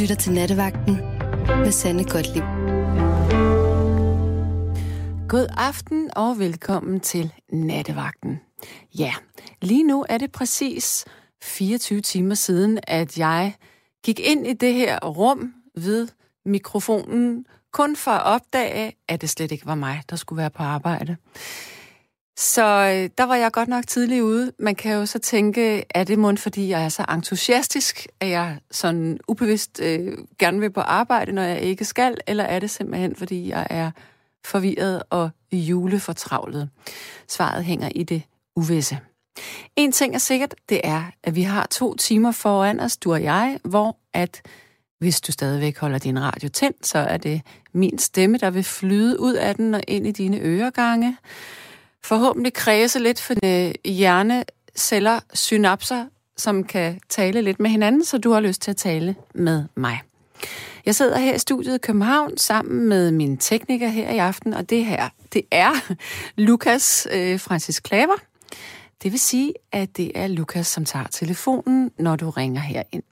lytter til Nattevagten med Sanne Gottlieb. God aften og velkommen til Nattevagten. Ja, lige nu er det præcis 24 timer siden, at jeg gik ind i det her rum ved mikrofonen, kun for at opdage, at det slet ikke var mig, der skulle være på arbejde. Så øh, der var jeg godt nok tidligt ude. Man kan jo så tænke, er det mund, fordi jeg er så entusiastisk, at jeg sådan ubevidst øh, gerne vil på arbejde, når jeg ikke skal, eller er det simpelthen, fordi jeg er forvirret og julefortravlet? Svaret hænger i det uvisse. En ting er sikkert, det er, at vi har to timer foran os, du og jeg, hvor at hvis du stadigvæk holder din radio tændt, så er det min stemme, der vil flyde ud af den og ind i dine øregange forhåbentlig kredse lidt for hjerneceller, synapser, som kan tale lidt med hinanden, så du har lyst til at tale med mig. Jeg sidder her i studiet i København sammen med min tekniker her i aften, og det her, det er Lukas øh, Francis Klaver. Det vil sige, at det er Lukas, som tager telefonen, når du ringer herind.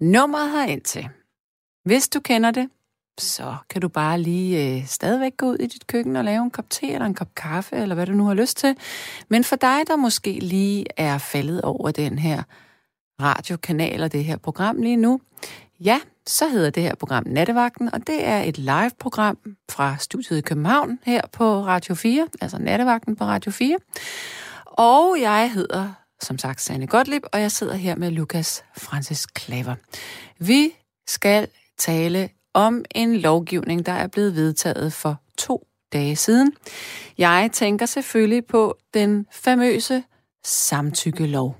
Nummeret herind til. Hvis du kender det, så kan du bare lige øh, stadigvæk gå ud i dit køkken og lave en kop te eller en kop kaffe, eller hvad du nu har lyst til. Men for dig, der måske lige er faldet over den her radiokanal og det her program lige nu, ja, så hedder det her program Nattevagten, og det er et live-program fra studiet i København her på Radio 4, altså Nattevagten på Radio 4. Og jeg hedder, som sagt, Sanne Gottlieb, og jeg sidder her med Lukas Francis Klaver. Vi skal tale om en lovgivning, der er blevet vedtaget for to dage siden. Jeg tænker selvfølgelig på den famøse samtykkelov.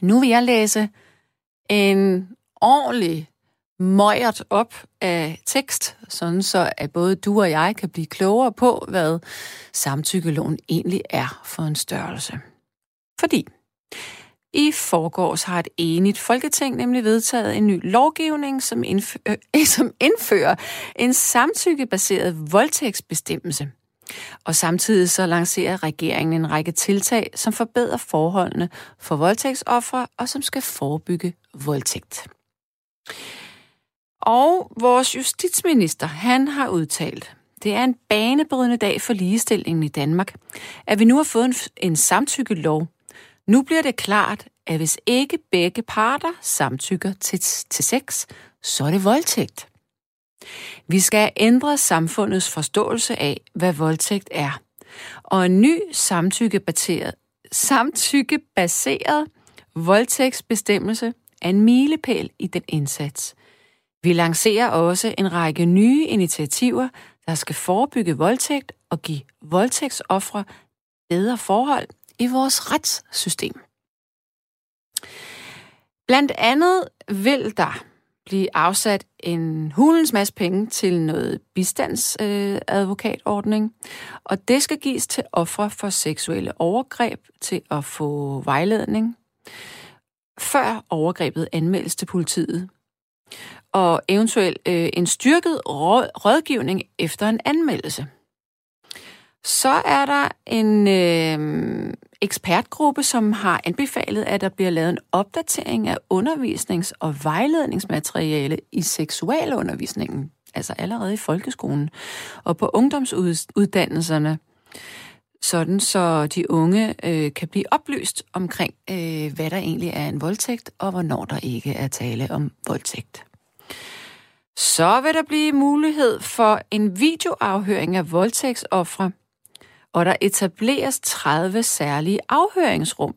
Nu vil jeg læse en ordentlig møjert op af tekst, sådan så at både du og jeg kan blive klogere på, hvad samtykkeloven egentlig er for en størrelse. Fordi i forgårs har et enigt folketing nemlig vedtaget en ny lovgivning, som, indfører, øh, som indfører en samtykkebaseret voldtægtsbestemmelse. Og samtidig så lancerer regeringen en række tiltag, som forbedrer forholdene for voldtægtsoffre og som skal forebygge voldtægt. Og vores justitsminister, han har udtalt, det er en banebrydende dag for ligestillingen i Danmark, at vi nu har fået en, en samtykkelov, nu bliver det klart, at hvis ikke begge parter samtykker til, til sex, så er det voldtægt. Vi skal ændre samfundets forståelse af, hvad voldtægt er. Og en ny samtykkebaseret, samtykkebaseret voldtægtsbestemmelse er en milepæl i den indsats. Vi lancerer også en række nye initiativer, der skal forebygge voldtægt og give voldtægtsoffre bedre forhold i vores retssystem. Blandt andet vil der blive afsat en hulens masse penge til noget bistandsadvokatordning, øh, og det skal gives til ofre for seksuelle overgreb til at få vejledning, før overgrebet anmeldes til politiet, og eventuelt øh, en styrket rådgivning efter en anmeldelse. Så er der en øh, ekspertgruppe, som har anbefalet, at der bliver lavet en opdatering af undervisnings- og vejledningsmateriale i seksualundervisningen, altså allerede i folkeskolen, og på ungdomsuddannelserne, sådan så de unge øh, kan blive oplyst omkring, øh, hvad der egentlig er en voldtægt, og hvornår der ikke er tale om voldtægt. Så vil der blive mulighed for en videoafhøring af voldtægtsoffre, og der etableres 30 særlige afhøringsrum,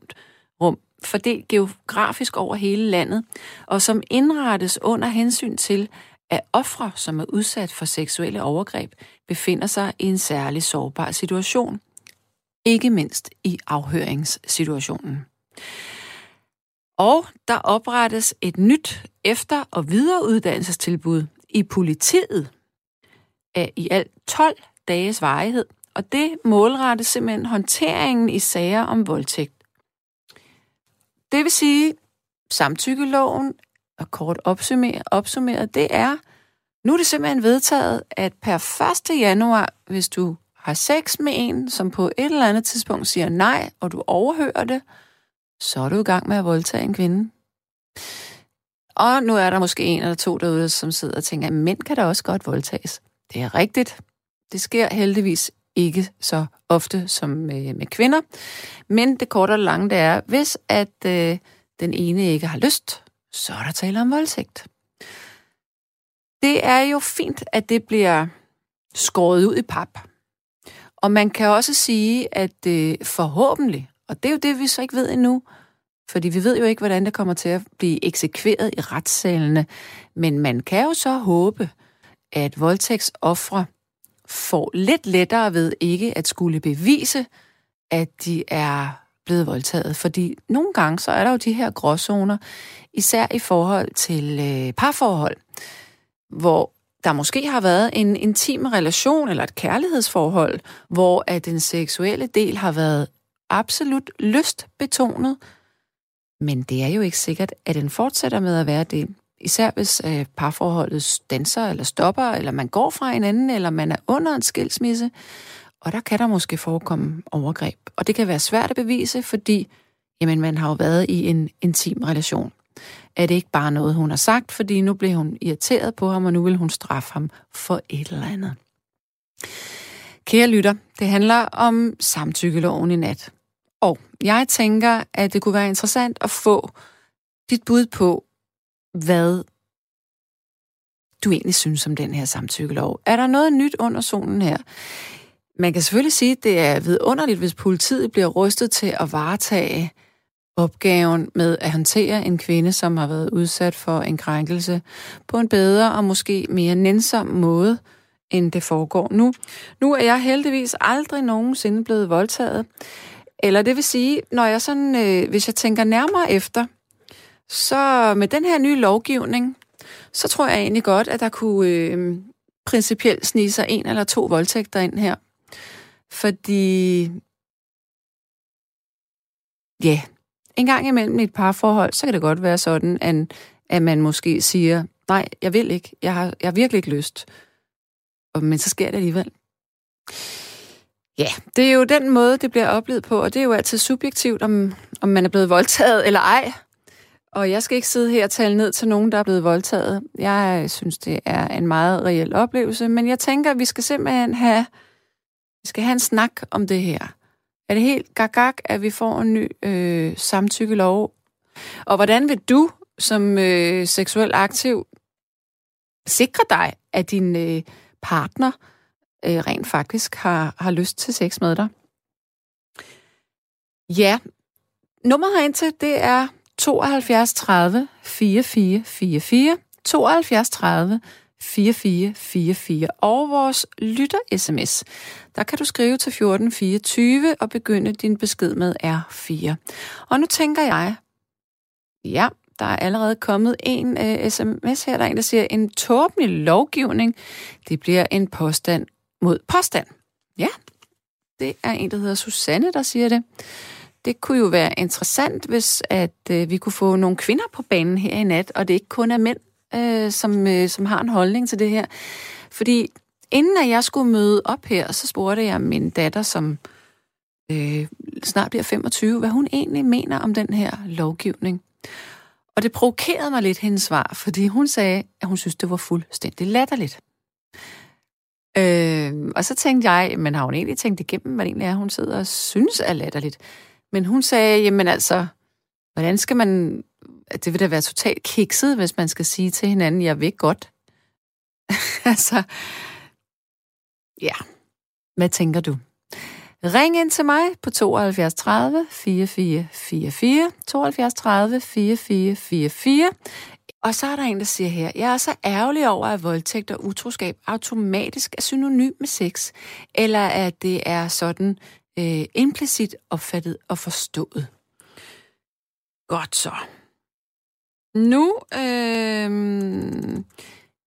rum, fordelt geografisk over hele landet, og som indrettes under hensyn til, at ofre, som er udsat for seksuelle overgreb, befinder sig i en særlig sårbar situation, ikke mindst i afhøringssituationen. Og der oprettes et nyt efter- og videreuddannelsestilbud i politiet af i alt 12 dages varighed – og det målrettes simpelthen håndteringen i sager om voldtægt. Det vil sige, samtykkeloven, og kort opsummeret, opsummeret, det er, nu er det simpelthen vedtaget, at per 1. januar, hvis du har sex med en, som på et eller andet tidspunkt siger nej, og du overhører det, så er du i gang med at voldtage en kvinde. Og nu er der måske en eller to derude, som sidder og tænker, at mænd kan da også godt voldtages. Det er rigtigt. Det sker heldigvis ikke så ofte som med, med kvinder. Men det korte og lange, det er, hvis at øh, den ene ikke har lyst, så er der tale om voldtægt. Det er jo fint, at det bliver skåret ud i pap. Og man kan også sige, at øh, forhåbentlig, og det er jo det, vi så ikke ved endnu, fordi vi ved jo ikke, hvordan det kommer til at blive eksekveret i retssalene, men man kan jo så håbe, at voldtægtsoffre får lidt lettere ved ikke at skulle bevise, at de er blevet voldtaget. Fordi nogle gange så er der jo de her gråzoner, især i forhold til øh, parforhold, hvor der måske har været en intim relation eller et kærlighedsforhold, hvor at den seksuelle del har været absolut lystbetonet, men det er jo ikke sikkert, at den fortsætter med at være det. Især hvis øh, parforholdet stanser eller stopper, eller man går fra hinanden, eller man er under en skilsmisse. Og der kan der måske forekomme overgreb. Og det kan være svært at bevise, fordi jamen, man har jo været i en intim relation. Er det ikke bare noget, hun har sagt, fordi nu blev hun irriteret på ham, og nu vil hun straffe ham for et eller andet. Kære lytter, det handler om samtykkeloven i nat. Og jeg tænker, at det kunne være interessant at få dit bud på, hvad du egentlig synes om den her samtykkelov. Er der noget nyt under solen her? Man kan selvfølgelig sige, at det er vidunderligt, hvis politiet bliver rustet til at varetage opgaven med at håndtere en kvinde, som har været udsat for en krænkelse, på en bedre og måske mere nænsom måde, end det foregår nu. Nu er jeg heldigvis aldrig nogensinde blevet voldtaget. Eller det vil sige, når jeg sådan, øh, hvis jeg tænker nærmere efter, så med den her nye lovgivning, så tror jeg egentlig godt, at der kunne øh, principielt snige sig en eller to voldtægter ind her. Fordi, ja, en gang imellem i et parforhold, så kan det godt være sådan, at, at man måske siger, nej, jeg vil ikke, jeg har, jeg har virkelig ikke lyst. Men så sker det alligevel. Ja, det er jo den måde, det bliver oplevet på, og det er jo altid subjektivt, om, om man er blevet voldtaget eller ej. Og jeg skal ikke sidde her og tale ned til nogen, der er blevet voldtaget. Jeg synes, det er en meget reel oplevelse, men jeg tænker, at vi skal simpelthen have, vi skal have en snak om det her. Er det helt gagag, at vi får en ny øh, samtykkelov? Og hvordan vil du som øh, seksuel aktiv sikre dig, at din øh, partner øh, rent faktisk har, har lyst til sex med dig? Ja, nummeret herind til, det er 72 30 44 44. 72 30 4444 og vores lytter-sms. Der kan du skrive til 1424 og begynde din besked med R4. Og nu tænker jeg, ja, der er allerede kommet en øh, uh, sms her, der er en, der siger, en tåbelig lovgivning, det bliver en påstand mod påstand. Ja, det er en, der hedder Susanne, der siger det. Det kunne jo være interessant, hvis at øh, vi kunne få nogle kvinder på banen her i nat, og det ikke kun er mænd, øh, som, øh, som har en holdning til det her. Fordi inden at jeg skulle møde op her, så spurgte jeg min datter, som øh, snart bliver 25, hvad hun egentlig mener om den her lovgivning. Og det provokerede mig lidt hendes svar, fordi hun sagde, at hun synes, det var fuldstændig latterligt. Øh, og så tænkte jeg, men har hun egentlig tænkt igennem, hvad det egentlig er, hun sidder og synes er latterligt? Men hun sagde, jamen altså, hvordan skal man... Det vil da være totalt kikset, hvis man skal sige til hinanden, jeg ved godt. altså, ja. Hvad tænker du? Ring ind til mig på 72 30 44 44, 72 30 44 44, og så er der en, der siger her, jeg er så ærgerlig over, at voldtægt og utroskab automatisk er synonym med sex, eller at det er sådan øh, implicit opfattet og forstået. Godt så. Nu øh,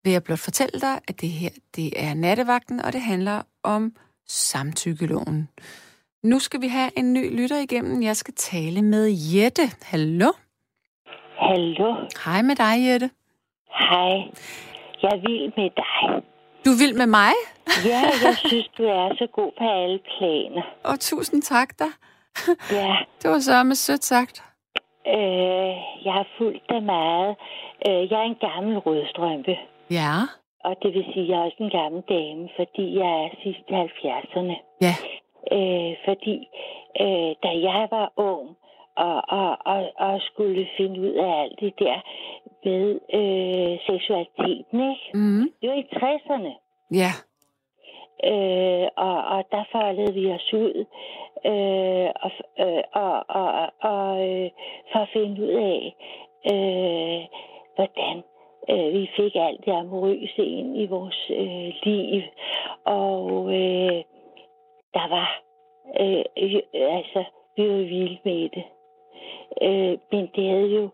vil jeg blot fortælle dig, at det her det er nattevagten, og det handler om samtykkeloven. Nu skal vi have en ny lytter igennem. Jeg skal tale med Jette. Hallo? Hallo. Hej med dig, Jette. Hej. Jeg vil med dig. Du vil med mig? ja, jeg synes, du er så god på alle planer. Og tusind tak da. Ja. Det var så med sødt sagt. Øh, jeg har fulgt det meget. Øh, jeg er en gammel rødstrømpe. Ja. Og det vil sige, at jeg er også en gammel dame, fordi jeg er sidst i 70'erne. Ja. Øh, fordi øh, da jeg var ung og, og, og, og skulle finde ud af alt det der med øh, seksualiteten, ikke? Mm. Det var i 60'erne. Ja. Øh, og, og der foldede vi os ud øh, og, øh, og, og, og øh, for at finde ud af, øh, hvordan øh, vi fik alt det amorøse ind i vores øh, liv. Og øh, der var, øh, øh, altså, vi var vilde med det. Øh, men det havde jo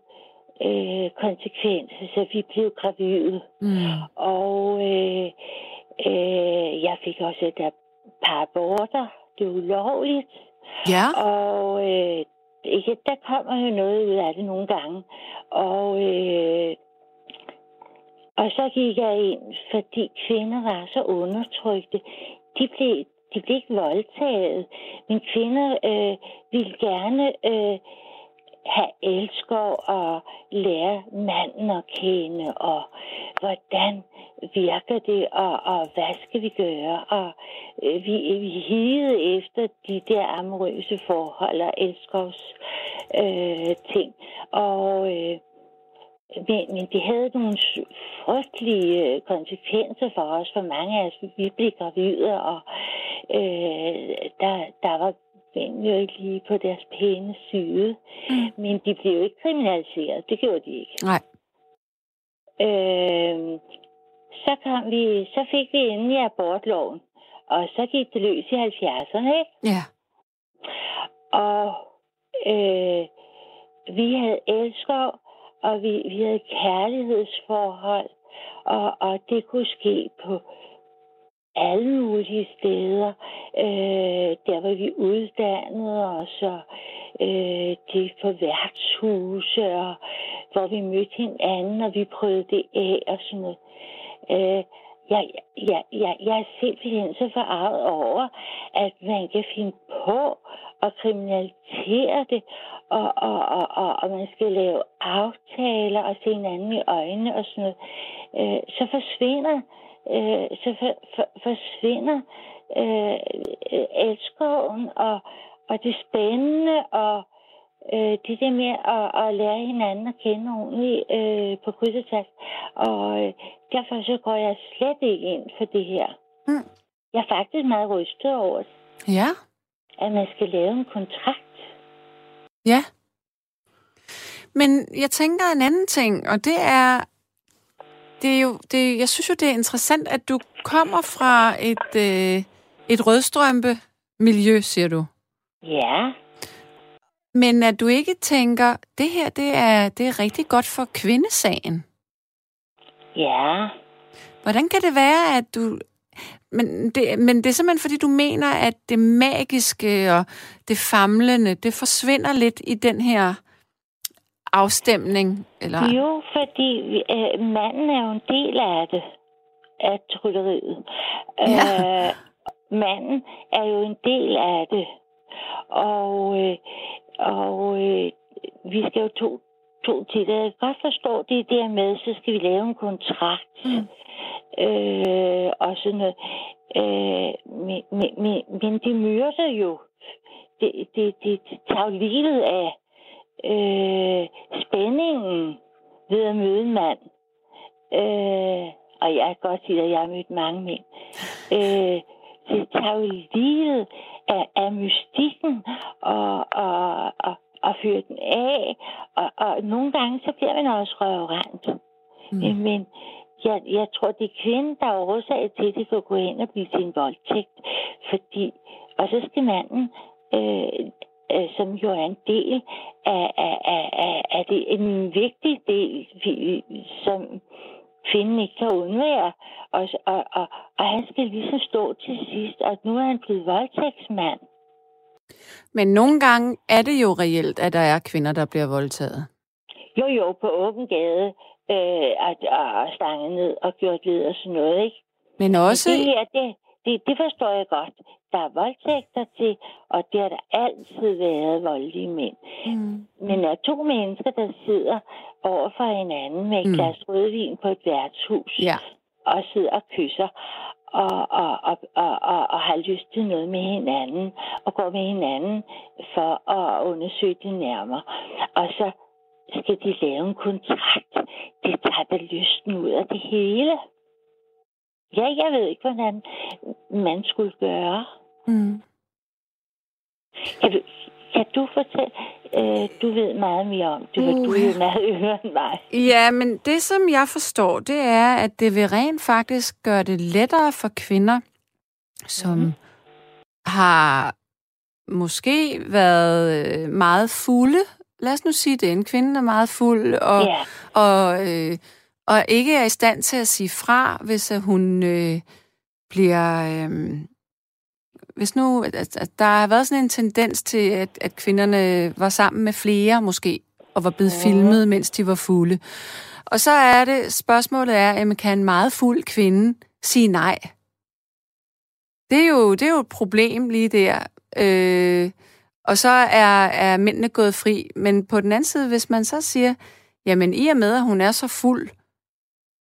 øh, konsekvenser, så vi blev gravide. Mm. Og øh, øh, jeg fik også et par aborter. Det er ulovligt. Ja. Og øh, ikke, der kommer jo noget ud af det nogle gange. Og, øh, og så gik jeg ind, fordi kvinder var så undertrykte. De blev, de blev ikke voldtaget. Men kvinder øh, ville gerne øh, have elsker og lære manden at kende, og hvordan virker det, og, og hvad skal vi gøre? Og øh, vi, vi higede efter de der amorøse forhold og elskovs øh, ting. Og øh, men, men det havde nogle frygtelige øh, konsekvenser for os, for mange af os. Vi blev gravide, og øh, der, der var mænd jo ikke lige på deres pæne side. Mm. Men de blev jo ikke kriminaliseret. Det gjorde de ikke. Nej. Øh, så, kom vi, så fik vi endelig abortloven. Og så gik det løs i 70'erne, ikke? Ja. Og øh, vi havde elskov, og vi, vi havde kærlighedsforhold, og, og det kunne ske på alle mulige steder. Øh, der var vi uddannede os, og øh, det på værtshuse, og hvor vi mødte hinanden, og vi prøvede det af og sådan noget. Øh, jeg, jeg, jeg, jeg er simpelthen så forarvet over, at man kan finde på at kriminalisere det, og, og, og, og, og man skal lave aftaler og se hinanden i øjnene og sådan noget. Øh, så forsvinder øh, så for, for, forsvinder øh, elskoven og, og det spændende og øh, det der med at, at lære hinanden at kende ordentligt øh, på kryds og tværs. Og øh, derfor så går jeg slet ikke ind for det her. Mm. Jeg er faktisk meget rystet over, det, Ja. at man skal lave en kontrakt. Ja. Men jeg tænker en anden ting, og det er, det er jo, det, jeg synes jo, det er interessant, at du kommer fra et, øh, et rødstrømpe miljø, siger du. Ja, Men at du ikke tænker, det her, det er, det er rigtig godt for kvindesagen. ja. Hvordan kan det være, at du... Men det, men det er simpelthen, fordi du mener, at det magiske og det famlende, det forsvinder lidt i den her afstemning, eller... Jo, fordi øh, manden er jo en del af det, af trylleriet. Ja. Øh, manden er jo en del af det. Og, øh, og øh, vi skal jo to, to til det. Jeg kan godt forstå det der med, så skal vi lave en kontrakt. Mm. Øh, og sådan noget. Øh, men, men, men, men det myrder jo. Det, det, det, det tager livet af øh, spændingen ved at møde en mand. Øh, og jeg kan godt sige, at jeg har mødt mange mænd. Øh, det tager jo livet af, af mystikken og, og, og, og fyre den af. Og, og nogle gange så bliver man også røvrendt. Mm. Men jeg, jeg tror, det er kvinden, der er årsag til, at det kan gå hen og blive til en voldtægt. Fordi, og så skal manden, øh, øh, som jo er en del af, af, af, af, af det, en vigtig del, vi- som kvinden ikke kan undvære. Og, og, og, og han skal ligesom stå til sidst, og nu er han blevet voldtægtsmand. Men nogle gange er det jo reelt, at der er kvinder, der bliver voldtaget. Jo, jo, på åben gade, øh, og, og stanget ned og gjort ved og sådan noget, ikke? Men også... Det her, det, det, det forstår jeg godt. Der er voldtægter til, og det har der altid været voldelige mænd. Mm. Men er to mennesker, der sidder over for hinanden med et mm. glas rødvin på et værtshus. Ja. Og sidder og kysser. Og, og, og, og, og, og har lyst til noget med hinanden. Og går med hinanden for at undersøge det nærmere. Og så skal de lave en kontrakt. Det tager da lysten ud af det hele. Ja, jeg ved ikke, hvordan man skulle gøre. Mm. Kan du, kan du fortælle? Øh, du ved meget mere om det, for Uh, du er meget yngre end mig. Ja, men det, som jeg forstår, det er, at det vil rent faktisk gøre det lettere for kvinder, som mm. har måske været øh, meget fulde. Lad os nu sige det. En kvinde er meget fuld, og, Ja, og, øh, og ikke er i stand til at sige fra, hvis at hun øh, bliver... Øh, hvis nu, at, at der har været sådan en tendens til, at, at kvinderne var sammen med flere måske, og var blevet filmet, mens de var fulde. Og så er det, spørgsmålet er, jamen, kan en meget fuld kvinde sige nej? Det er jo, det er jo et problem lige der. Øh, og så er, er mændene gået fri. Men på den anden side, hvis man så siger, jamen i og med, at hun er så fuld,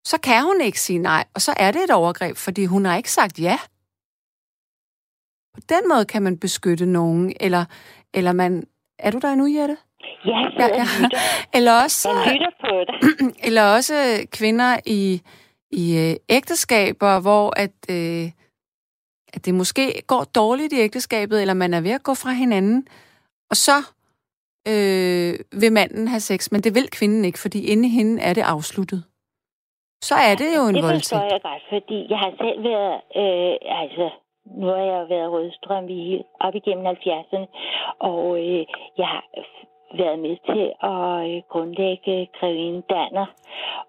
så kan hun ikke sige nej. Og så er det et overgreb, fordi hun har ikke sagt ja. På den måde kan man beskytte nogen, eller, eller man... Er du der nu, Jette? Ja, ja. lytter. Eller også, Jeg lytter på dig. eller også kvinder i, i øh, ægteskaber, hvor at, øh, at det måske går dårligt i ægteskabet, eller man er ved at gå fra hinanden, og så øh, vil manden have sex, men det vil kvinden ikke, fordi inde i hende er det afsluttet. Så er det jo en det voldtægt. forstår jeg godt, fordi jeg har selv været, øh, altså, nu har jeg jo været rødstrøm i op igennem 70'erne, og øh, jeg har været med til at øh, grundlægge Grevinde Danner,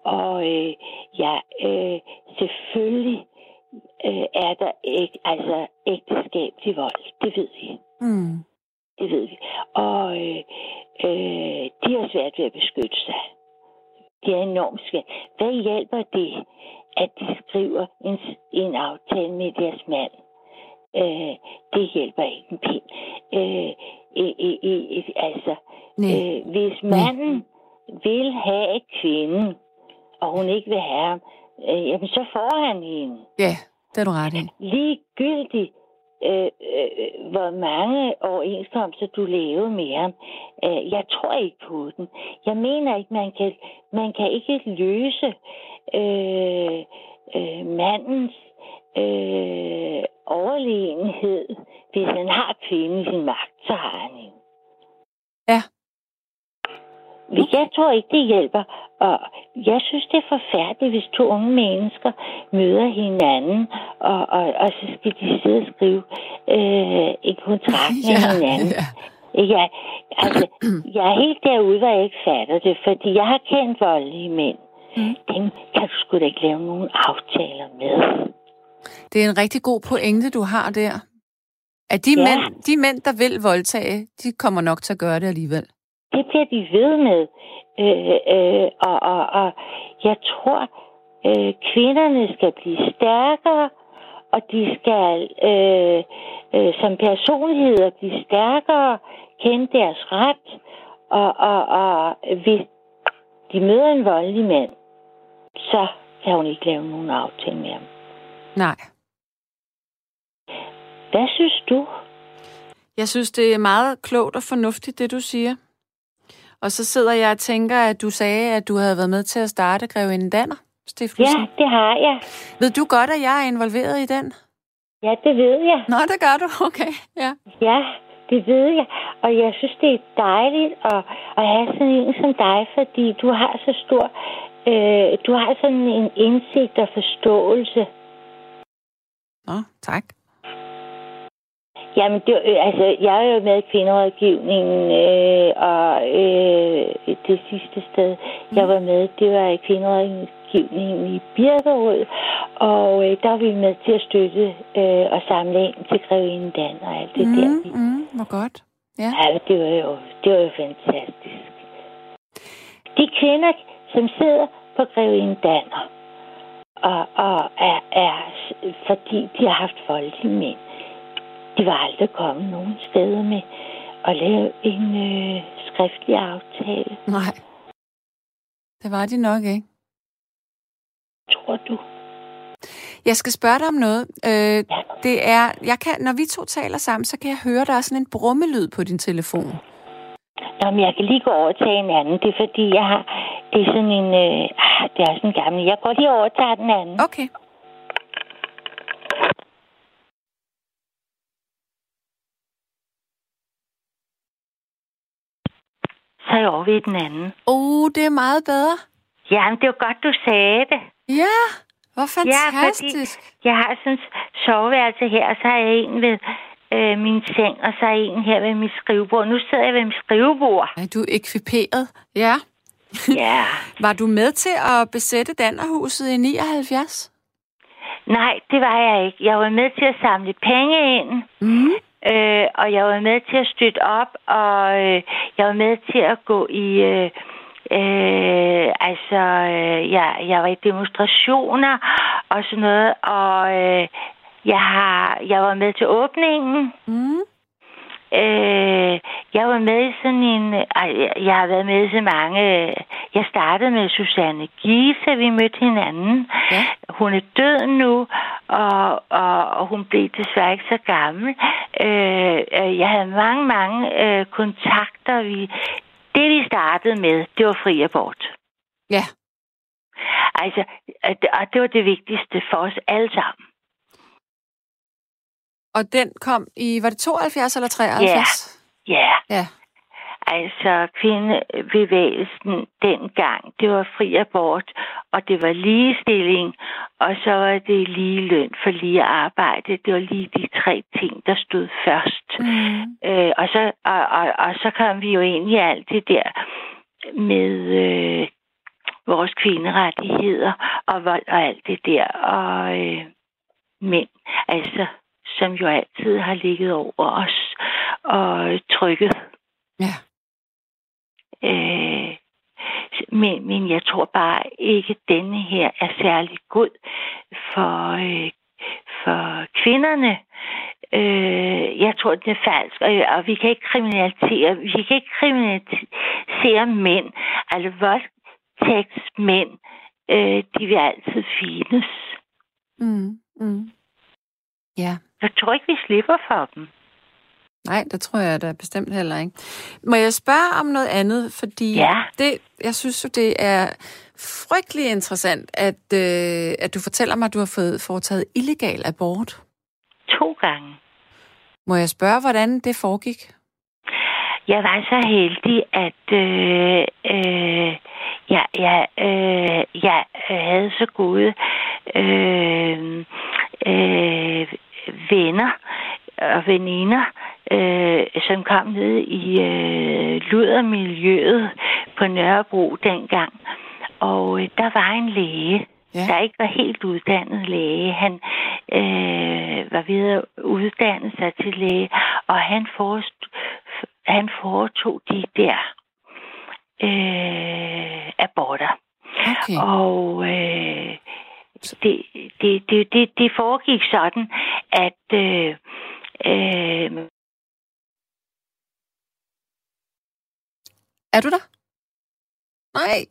og øh, ja, øh, selvfølgelig øh, er der ikke, altså ægteskab til vold, det ved vi. Mm. Det ved vi. Og øh, øh, de har svært ved at beskytte sig. Det er enormt svært. Hvad hjælper det, at de skriver en, en aftale med deres mand? Øh, det hjælper ikke en pind. Øh, øh, øh, øh, altså, Nej. øh, hvis manden vil have kvinden, og hun ikke vil have ham, øh, jamen så får han hende Ja, det er du ret i. ligegyldigt, øh, øh, hvor mange overenskomster du lavede med ham. Øh, jeg tror ikke på den. Jeg mener ikke, man kan, man kan ikke løse øh, øh, mandens øh, overlegenhed. Hvis han har kvinden i sin magt, så har han hende. Ja. Jeg tror ikke, det hjælper. Og jeg synes, det er forfærdeligt, hvis to unge mennesker møder hinanden, og, og, og så skal de sidde og skrive øh, en kontrakt med hinanden. ja. Ja, altså, jeg er helt derude, hvor jeg ikke fatter det, fordi jeg har kendt voldelige mænd. Mm. Dem kan du sgu da ikke lave nogen aftaler med. Det er en rigtig god pointe, du har der. At de, Ja. mænd, de mænd, der vil voldtage, de kommer nok til at gøre det alligevel. Det bliver de ved med. Øh, øh, og, og, og jeg tror, øh, kvinderne skal blive stærkere, og de skal øh, øh, som personligheder blive stærkere, kende deres ret, og, og, og hvis de møder en voldelig mand, så kan hun ikke lave nogen aftale med ham. Nej. Hvad synes du? Jeg synes, det er meget klogt og fornuftigt, det du siger. Og så sidder jeg og tænker, at du sagde, at du havde været med til at starte Grevinde Danner, Stiftelsen. Ja, det har jeg. Ved du godt, at jeg er involveret i den? Ja, det ved jeg. Nå, det gør du. Okay, ja. Ja, det ved jeg. Og jeg synes, det er dejligt at, at have sådan en som dig, fordi du har så stor... Øh, du har sådan en indsigt og forståelse. Nå, tak. Jamen, det, øh, altså, jeg er jo med i kvinderådgivningen, øh, og øh, det sidste sted, jeg var med, det var i kvinderådgivningen i Birkerød, og øh, der var vi med til at støtte øh, og samle ind til Grevinde Dan og alt det der. Mm, mm, hvor godt. Ja. Ja, det var jo, det var jo fantastisk. De kvinder, som sidder på Grevinde Danner, og, og er, er, fordi de har haft voldelige mænd, de var aldrig kommet nogen steder med at lave en øh, skriftlig aftale. Nej. Det var de nok ikke. Tror du? Jeg skal spørge dig om noget. Øh, det er, jeg kan, når vi to taler sammen, så kan jeg høre, der er sådan en brummelyd på din telefon. Nå, men jeg kan lige gå over til en anden. Det er fordi, jeg har... Det er sådan en... Øh, ah, det er sådan en gammel... Jeg går lige over og tager den anden. Okay. Så er jeg over ved den anden. Oh, det er meget bedre. Jamen, det var godt, du sagde det. Ja, hvor Ja, fantastisk. fordi jeg har sådan soveværelse her, og så har jeg en ved øh, min seng, og så er en her ved mit skrivebord. Nu sidder jeg ved mit skrivebord. Er du ekviperet? Ja. Ja. Var du med til at besætte Dannerhuset i 79? Nej, det var jeg ikke. Jeg var med til at samle penge ind, Mm øh, og jeg var med til at støtte op, og øh, jeg var med til at gå i... Øh, øh, altså, øh, jeg, jeg var i demonstrationer og sådan noget, og øh, jeg, har, jeg var med til åbningen. Mm. Øh, jeg var med i sådan en... Ej, jeg har været med i så mange... Jeg startede med Susanne Giese, vi mødte hinanden. Ja. Hun er død nu, og, og, og hun blev desværre ikke så gammel. Øh, øh, jeg havde mange, mange øh, kontakter. Vi, det, vi startede med, det var fri abort. Ja. Altså, og det var det vigtigste for os alle sammen. Og den kom i, var det 72 eller 73? Ja. Ja. Altså, kvindebevægelsen dengang, det var fri abort, og det var ligestilling, og så var det lige løn for lige arbejde. Det var lige de tre ting, der stod først. Mm. Øh, og, så, og, og, og så kom vi jo ind i alt det der med øh, vores kvinderettigheder og vold og alt det der. Og øh, mænd, altså, som jo altid har ligget over os og trykket. Ja. Øh, men, men jeg tror bare ikke, denne her er særlig god for, øh, for kvinderne. Øh, jeg tror, det er falsk, og, og vi kan ikke kriminalisere, vi kan ikke kriminalisere mænd. Altså, voldtægtsmænd, øh, de vil altid findes. Mm. Mm. Ja. Jeg tror ikke, vi slipper for dem. Nej, det tror jeg da bestemt heller ikke. Må jeg spørge om noget andet? Fordi Ja. det, jeg synes jo, det er frygtelig interessant, at, øh, at du fortæller mig, at du har fået foretaget illegal abort. To gange. Må jeg spørge, hvordan det foregik? Jeg var så heldig, at øh, øh, jeg, jeg, øh, jeg havde så gode øh, øh, venner og veninder, øh, som kom ned i øh, ludermiljøet på Nørrebro dengang. Og øh, der var en læge, Ja. der ikke var helt uddannet læge. Han øh, var ved at uddanne sig til læge, og han, forest, han foretog de der øh, aborter. Okay. Og øh, det, det, det, det, det foregik sådan, at øh, øh, Er du der? Nej.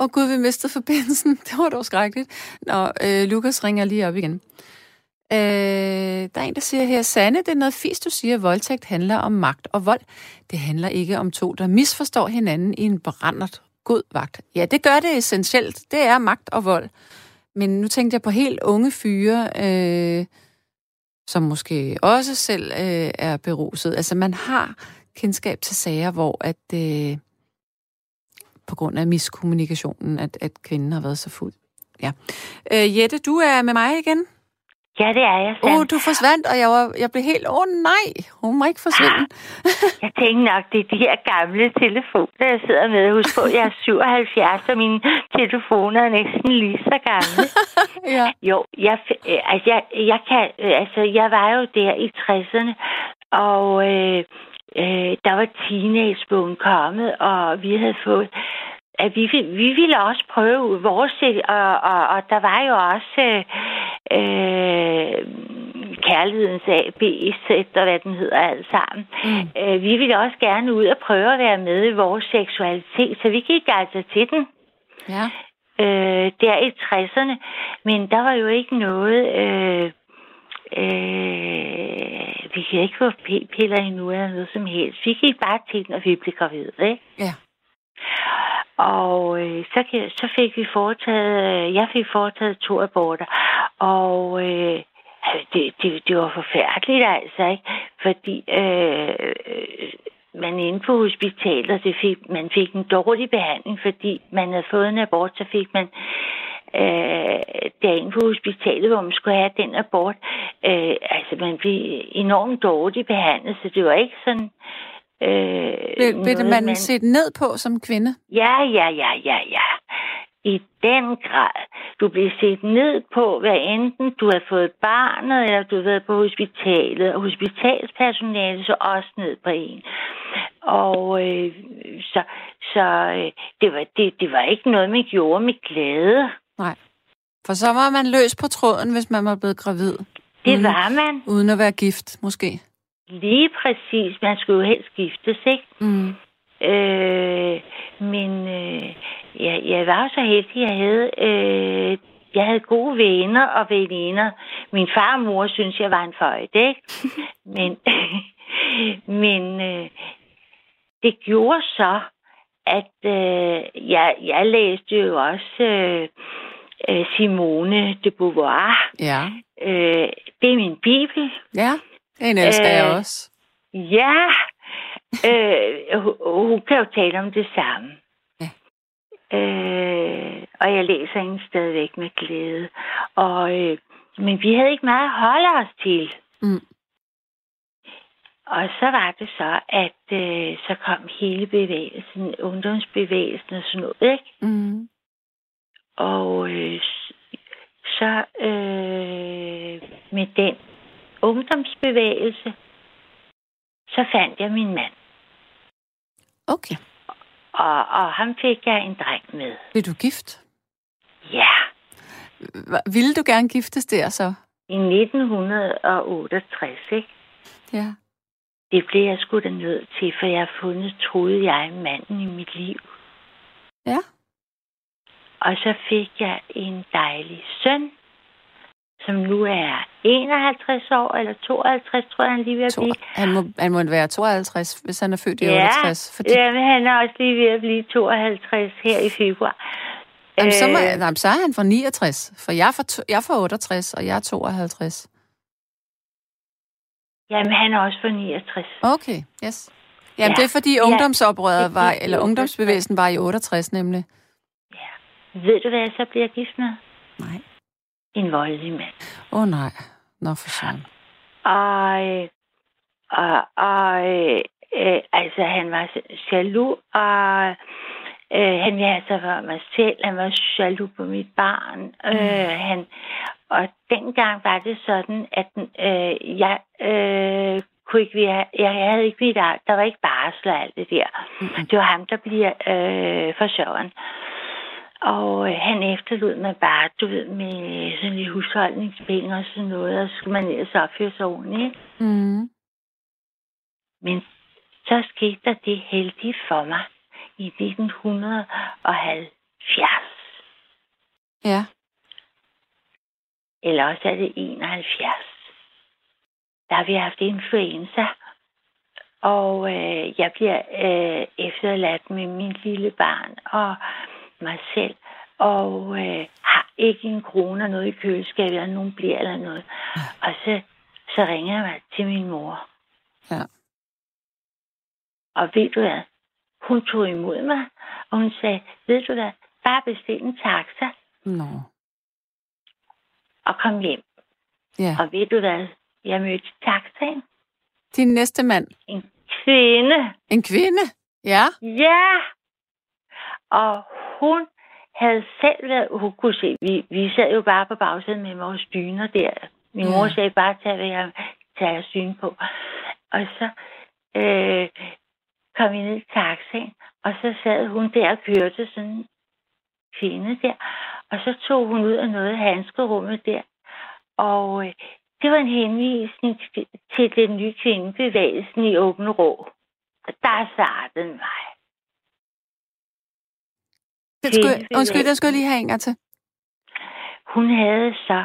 Åh oh, gud, vi mistede forbindelsen. Det var dog skrækkeligt. Nå, øh, Lukas ringer lige op igen. Øh, der er en, der siger her, Sanne, det er noget fisk, du siger, at voldtægt handler om magt og vold. Det handler ikke om to, der misforstår hinanden i en brændert god vagt. Ja, det gør det essentielt. Det er magt og vold. Men nu tænkte jeg på helt unge fyre, øh, som måske også selv øh, er beruset. Altså, man har kendskab til sager, hvor at øh, på grund af miskommunikationen, at, at kvinden har været så fuld. Ja. Øh, Jette, du er med mig igen ja, det er jeg, Åh, oh, du forsvandt, og jeg, var, jeg blev helt, åh oh, nej, hun må ikke forsvinde. Jeg tænkte nok, det er de her gamle telefoner, jeg sidder med. Husk på, jeg er 77, og mine telefoner er næsten lige så gamle. ja. Jo, jeg, øh, altså, jeg, jeg, kan, øh, altså, jeg var jo der i 60'erne, og øh, øh, der var teenagebogen kommet, og vi havde fået at vi, vi ville også prøve vores, og, og, og der var jo også øh, kærlighedens A, B, Z og hvad den hedder alt sammen. Mm. Øh, vi ville også gerne ud og prøve at være med i vores seksualitet, så vi gik altså til den. Ja. Øh, der i 60'erne. Men der var jo ikke noget... Øh, øh, vi kan ikke få p-piller endnu eller noget som helst. Vi gik bare til den, og vi blev gravide, ikke? Ja. Og øh, så, så fik vi foretaget, øh, jeg fik foretaget to aborter, og øh, altså, det, det, det var forfærdeligt altså, ikke? Fordi øh, øh, man inde på hospitalet, det fik, man fik en dårlig behandling, fordi man havde fået en abort, så fik man øh, derinde på hospitalet, hvor man skulle have den abort. Øh, altså, man blev enormt dårligt behandlet, så det var ikke sådan... Øh, blev man, man set ned på som kvinde? Ja, ja, ja, ja, ja. I den grad. Du bliver set ned på, hvad enten du har fået barnet, eller du har været på hospitalet. Og hospitalspersonalet så også ned på en. Og øh, så, så øh, det, var, det, det var ikke noget, man gjorde med glæde. Nej. For så var man løs på tråden, hvis man var blevet gravid. Det uden, var man. Uden at være gift, måske. Lige præcis. Man skulle jo helst giftes, ikke? Mm. Øh, men øh, jeg, jeg var så heldig, jeg havde... Øh, jeg havde gode venner og veninder. Min far og mor synes, jeg var en føjt, ikke? men men øh, det gjorde så, at øh, jeg, jeg læste jo også øh, øh, Simone de Beauvoir. Ja. Øh, det er min bibel. Ja, den elsker øh, jeg også. Ja, øh, hun, hun kan jo tale om det samme. Ja. Øh, og jeg læser hende stadigvæk med glæde. Og, øh, men vi havde ikke meget at holde os til. Mm. Og så var det så, at øh, så kom hele bevægelsen, ungdomsbevægelsen og sådan noget, ikke? Mm. Og øh, så øh, med den ungdomsbevægelse, så fandt jeg min mand. Okay. Og, og ham fik jeg en dreng med. Vil du gift? Ja. Ville du gerne giftes der så? I 1968, ikke? Ja. Det blev jeg sgu da nødt til, for jeg har fundet, troede jeg, manden i mit liv. Ja. Og så fik jeg en dejlig søn, som nu er 51 år, eller 52, tror jeg, han lige ved at blive. Han må, han må være 52, hvis han er født i ja, 68. Fordi... Ja, men han er også lige ved at blive 52 her i februar. Jamen, så, må, øh... jamen, så er han fra 69, for jeg er fra, jeg er fra 68, og jeg er 52. Jamen, han er også fra 69. Okay, yes. Jamen, ja. det er fordi ungdomsoprøret var, eller ungdomsbevægelsen var i 68 nemlig. Ja. Ved du, hvad jeg så bliver gift med? Nej. En voldelig mand. Åh oh, nej. Nå for sådan. Og, og, og øh, altså, han var jaloux, og øh, han ville altså for mig selv. Han var jaloux på mit barn. Mm. Øh, han, og dengang var det sådan, at øh, jeg øh, kunne ikke være, jeg havde ikke mit der var ikke barsel og alt det der. Mm. Det var ham, der bliver øh, forsørgeren. Og øh, han efterlod mig bare, du ved, med sådan lidt husholdningspenge og sådan noget, og så skulle man ellers opføre sig ordentligt. Mm. Men så skete der det heldige for mig i 1970. Ja eller også er det 71. Der har vi haft influenza, og øh, jeg bliver øh, efterladt med min lille barn og mig selv, og øh, har ikke en krone og noget i køleskabet, eller nogen bliver eller noget. Og så, så ringer jeg mig til min mor. Ja. Og ved du hvad? Hun tog imod mig, og hun sagde, ved du hvad, bare bestil en taxa. Nå. No og kom hjem. Ja. Og ved du hvad? Jeg mødte taxaen. Din næste mand? En kvinde. En kvinde? Ja. Ja. Og hun havde selv været, hun kunne se, vi, vi sad jo bare på bagsædet med vores dyner der. Min ja. mor sagde bare, tag jeg tager syn på. Og så øh, kom vi ned i taxaen, og så sad hun der og kørte sådan en kvinde der. Og så tog hun ud af noget af handskerummet der. Og øh, det var en henvisning til den nye kvindebevægelsen i Åben Rå. Der startede mig. Det skulle, undskyld, der skulle jeg lige have en til. Hun havde så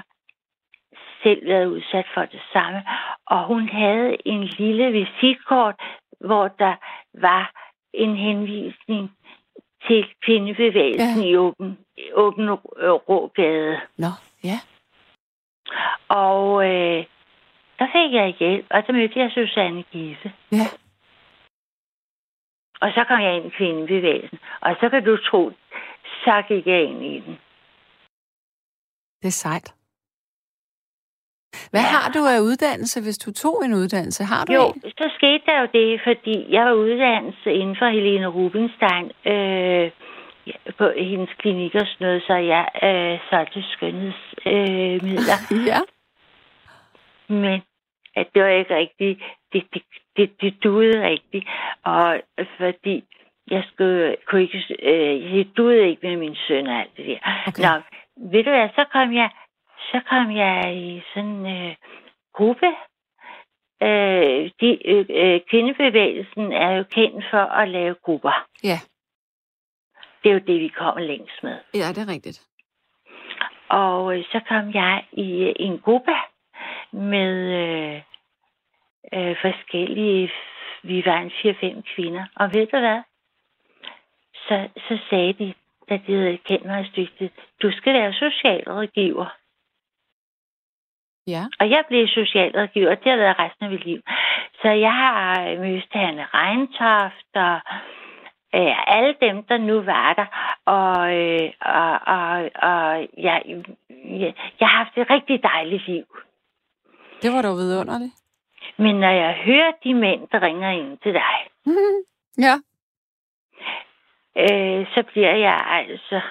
selv været udsat for det samme, og hun havde en lille visitkort, hvor der var en henvisning til kvindebevægelsen ja. i Åben, åben Rågade. Nå, ja. Og øh, der fik jeg hjælp, og så mødte jeg Susanne Gise. Ja. Og så kom jeg ind i kvindebevægelsen. Og så kan du tro, så gik jeg ind i den. Det er sejt. Hvad ja. har du af uddannelse, hvis du tog en uddannelse? Har du Jo, en? så skete der jo det, fordi jeg var uddannelse inden for Helene Rubinstein øh, på hendes klinik og sådan noget, så jeg øh, solgte skønhedsmidler. Øh, ja. Men at det var ikke rigtigt. Det, det, det, det duede rigtigt. Og fordi jeg skulle, kunne ikke, øh, det duede ikke med min søn og alt det der. Okay. Nå, ved du hvad, så kom jeg, så kom jeg i sådan en øh, gruppe. Øh, de, øh, øh, kvindebevægelsen er jo kendt for at lave grupper. Ja. Det er jo det, vi kommer længst med. Ja, det er rigtigt. Og øh, så kom jeg i, øh, en gruppe med øh, øh, forskellige, vi var en 4-5 kvinder. Og ved du hvad? Så, så sagde de, da de havde kendt mig et stykke, du skal være socialrådgiver. Ja. Og jeg blev socialrådgiver, og det har været resten af mit liv. Så jeg har øh, mødt Hanne Reintoft og øh, alle dem, der nu var der. Og, øh, og, og, og jeg, jeg, jeg har haft et rigtig dejligt liv. Det var dog vidunderligt. Men når jeg hører de mænd, der ringer ind til dig, ja. Øh, så bliver jeg altså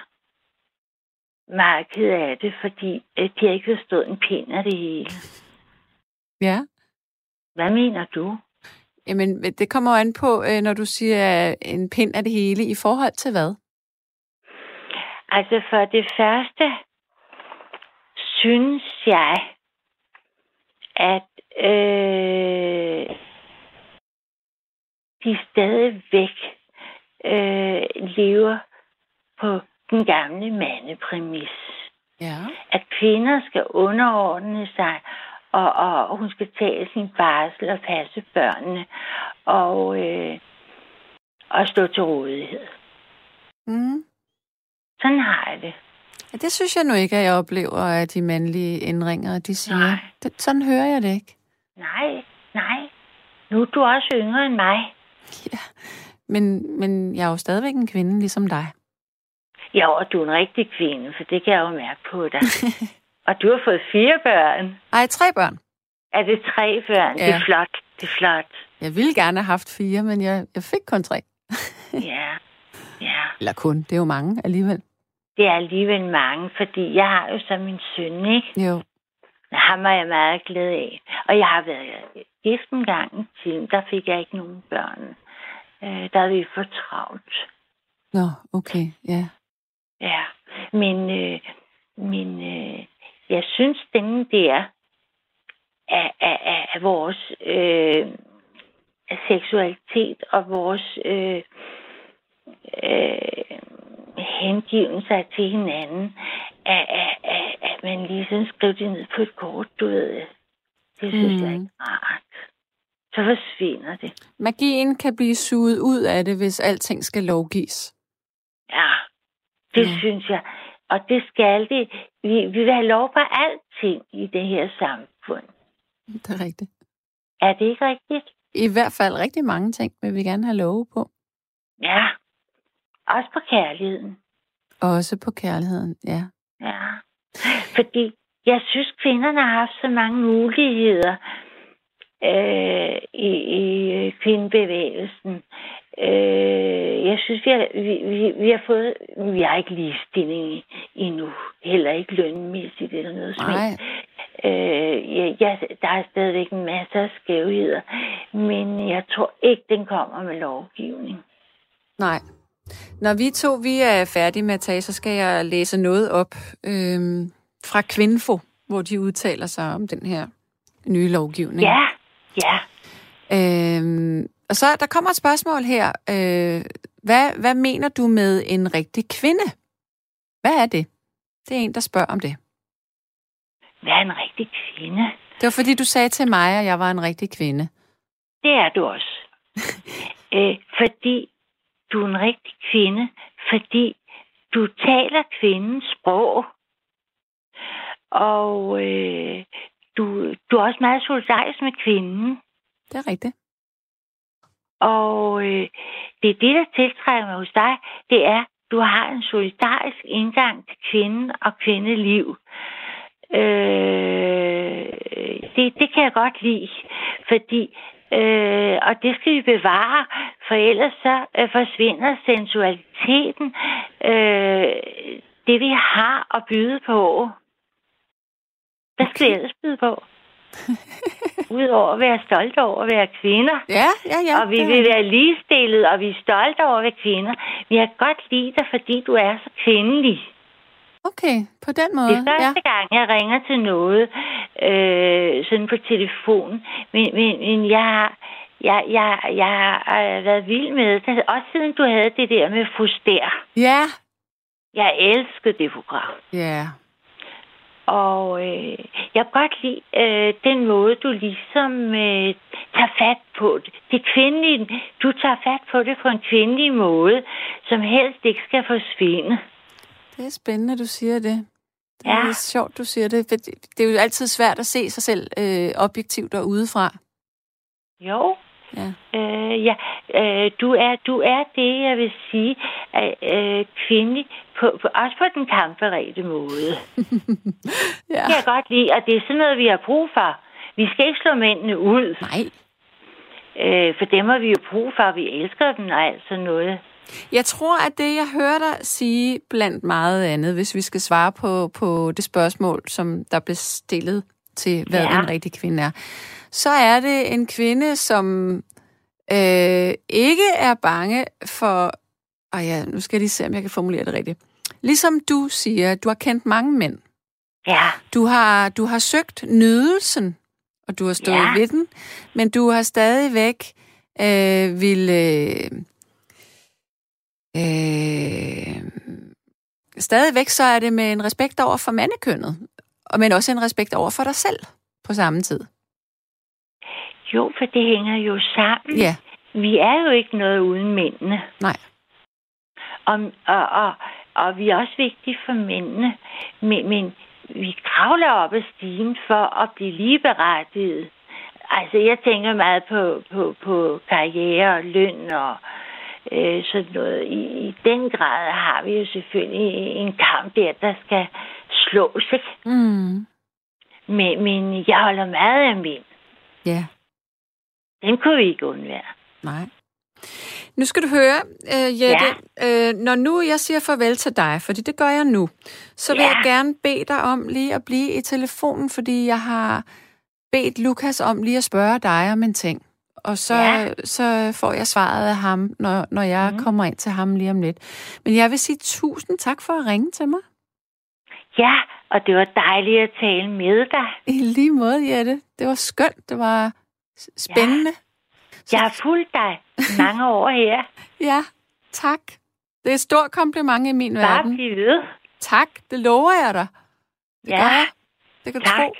meget ked af det, fordi øh, de har ikke forstået en pind af det hele. Ja. Hvad mener du? Jamen, det kommer jo an på, øh, når du siger en pind af det hele, i forhold til hvad? Altså for det første synes jeg, at øh, de stadigvæk øh, lever på den gamle mandepræmis. Ja. At kvinder skal underordne sig, og, og hun skal tage sin barsel og passe børnene, og, øh, og stå til rådighed. Mm. Sådan har jeg det. Ja, det synes jeg nu ikke, at jeg oplever, at de mandlige indringere, de siger. Nej. Det, sådan hører jeg det ikke. Nej, nej. Nu er du også yngre end mig. Ja. Men, men jeg er jo stadigvæk en kvinde, ligesom dig. Ja, og du er en rigtig kvinde, for det kan jeg jo mærke på dig. og du har fået fire børn. Ej, tre børn. Er det tre børn? Ja. Det er flot. Det er flot. Jeg ville gerne have haft fire, men jeg, jeg fik kun tre. Ja. Ja. Eller kun, det er jo mange alligevel. Det er alligevel mange, fordi jeg har jo så min søn, ikke? Jo. Ham er jeg meget glad af. Og jeg har været gift en gang i tiden. Der fik jeg ikke nogen børn. Øh, der er vi for travlt. Nå, okay, ja. Ja. Men, øh, men øh, jeg synes, den der af, af, af, vores øh, seksualitet og vores øh, øh, hengivelser til hinanden, at, at, at, at man lige sådan skriver det ned på et kort, du ved. Det synes mm. jeg ikke. Så forsvinder det. Magien kan blive suget ud af det, hvis alting skal lovgives. Ja, det mm. synes jeg. Og det skal det. Vi, vi vil have lov på alting i det her samfund. Det er rigtigt. Er det ikke rigtigt? I hvert fald rigtig mange ting vil vi gerne have love på. Ja. Også på kærligheden. Også på kærligheden, ja. Ja. Fordi jeg synes, kvinderne har haft så mange muligheder øh, i, i kvindebevægelsen. Øh, jeg synes, vi har, vi, vi, vi har fået... Vi har ikke ligestilling endnu. Heller ikke lønmæssigt eller noget som Nej, helst. Øh, ja, ja, der er stadigvæk en masse af skævheder. Men jeg tror ikke, den kommer med lovgivning. nej. Når vi to vi er færdige med at tage, så skal jeg læse noget op øhm, fra Kvinfo, hvor de udtaler sig om den her nye lovgivning. Ja, ja. Øhm, og så der kommer et spørgsmål her. Øh, hvad, hvad mener du med en rigtig kvinde? Hvad er det? Det er en, der spørger om det. Hvad er en rigtig kvinde? Det var fordi, du sagde til mig, at jeg var en rigtig kvinde. Det er du også. øh, fordi du er en rigtig kvinde, fordi du taler kvindens sprog. Og øh, du, du er også meget solidarisk med kvinden. Det er rigtigt. Og øh, det er det, der tiltrækker mig hos dig. Det er, du har en solidarisk indgang til kvinden og kvindeliv. Øh, det, det kan jeg godt lide, fordi Øh, og det skal vi bevare, for ellers så øh, forsvinder sensualiteten, øh, det vi har at byde på. Hvad skal vi ellers byde på? Udover at være stolte over at være kvinder. Ja, ja, ja. Og vi vil være ligestillet, og vi er stolte over at være kvinder. Vi har godt lide dig, fordi du er så kvindelig. Okay, på den måde. Det er første ja. gang, jeg ringer til noget, øh, sådan på telefon. Men, men, men jeg, har, jeg, jeg, jeg har været vild med det. Også siden du havde det der med Fuster. Ja. Jeg elskede det program. Ja. Og øh, jeg kan godt lide øh, den måde, du ligesom øh, tager fat på det. Det kvindelige, du tager fat på det på en kvindelig måde, som helst ikke skal forsvinde. Det er spændende, du siger det. Det Ja. er sjovt, du siger det. for det- er jo altid svært at se sig selv øh, objektivt og udefra. Jo, Ja. Øh, ja, øh, du, er, du er det, jeg vil sige, øh, kvindelig, på, på, også på den kampberedte måde. ja. Det kan jeg godt lide, og det er sådan noget, vi har brug for. Vi skal ikke slå mændene ud, Nej. øh, for dem har vi jo brug for, vi elsker dem og alt sådan noget. Jeg tror, at det, jeg hører dig sige blandt meget andet, hvis vi skal svare på, på det spørgsmål, som der blev stillet til, hvad Ja. en rigtig kvinde er, så er det en kvinde, som øh, ikke er bange for... Og ja, nu skal jeg lige se, om jeg kan formulere det rigtigt. Ligesom du siger, du har kendt mange mænd. Ja, Du har, du har søgt nydelsen, og du har stået Ja. ved den, men du har stadigvæk øh, vil... Øh, øh, stadigvæk så er det med en respekt over for mandekønnet, og men også en respekt over for dig selv på samme tid. jo, for det hænger jo sammen. Ja, Vi er jo ikke noget uden mændene. nej. Og, og, og, og vi er også vigtige for mændene. Men, men vi kravler op ad stigen for at blive ligeberettiget. Altså, jeg tænker meget på, på, på karriere og løn og øh, sådan noget. I, I den grad har vi jo selvfølgelig en kamp der, der skal slås, ikke? Mm. Men, men jeg holder meget af mænd. Ja, Den kunne vi ikke undvære. nej. Nu skal du høre, øh, Jette, ja. øh, når nu jeg siger farvel til dig, fordi det gør jeg nu, så vil Ja. jeg gerne bede dig om lige at blive i telefonen, fordi jeg har bedt Lukas om lige at spørge dig om en ting. Og så, Ja. så får jeg svaret af ham, når, når jeg mm. kommer ind til ham lige om lidt. Men jeg vil sige tusind tak for at ringe til mig. Ja, og det var dejligt at tale med dig. I lige måde, Jette. Det var skønt. Det var spændende. Jeg har fulgt dig mange år her. Ja, tak. Det er et stort kompliment i min Bare verden. bliv ved. Tak, det lover jeg dig. Det Ja, gør jeg. Det kan du tak. tro.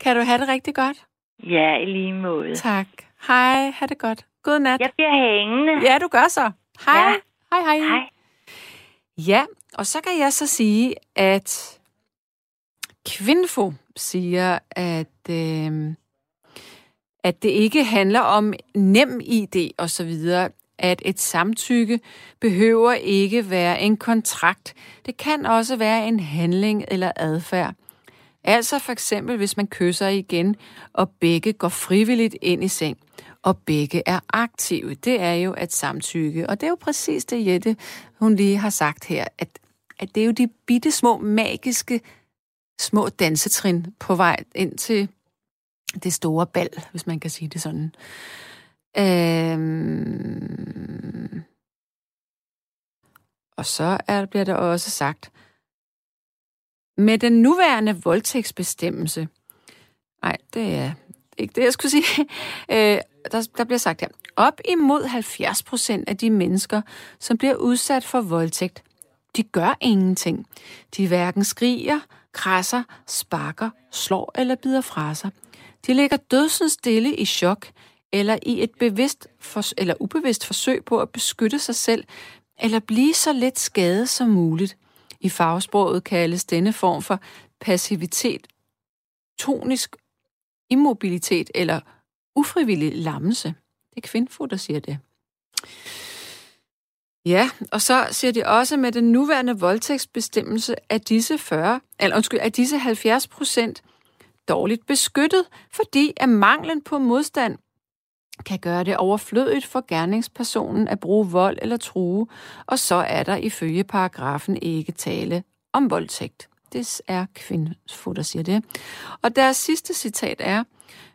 Kan du have det rigtig godt? Ja, i lige måde. Tak. Hej, ha' det godt. God nat. Jeg bliver hængende. Ja, du gør så. Hej. Ja. Hej, hej. Hej. Ja, og så kan jeg så sige, at Kvinfo siger, at, øh, at det ikke handler om nem ID og så videre, at et samtykke behøver ikke være en kontrakt. Det kan også være en handling eller adfærd. Altså for eksempel, hvis man kysser igen, og begge går frivilligt ind i seng, og begge er aktive. Det er jo at samtykke. Og det er jo præcis det, Jette, hun lige har sagt her, at, at det er jo de bitte små, magiske, små dansetrin på vej ind til det store bal, hvis man kan sige det sådan. Øhm... Og så er, bliver der også sagt, med den nuværende voldtægtsbestemmelse, nej, det er ikke det, jeg skulle sige. Øh, der, der bliver sagt her. Op imod 70 procent af de mennesker, som bliver udsat for voldtægt, de gør ingenting. De hverken skriger, krasser, sparker, slår eller bider fra sig. De ligger dødsens stille i chok, eller i et bevidst for, eller ubevidst forsøg på at beskytte sig selv, eller blive så let skadet som muligt. I fagsproget kaldes denne form for passivitet tonisk immobilitet eller ufrivillig lammelse. Det er Kvinfo, der siger det. Ja, og så siger de også, med den nuværende voldtægtsbestemmelse at disse 40, eller undskyld, at disse 70 procent dårligt beskyttet, fordi at manglen på modstand kan gøre det overflødigt for gerningspersonen at bruge vold eller true, og så er der ifølge paragrafen ikke tale om voldtægt. Det er Kvindfod, der siger det. Og deres sidste citat er,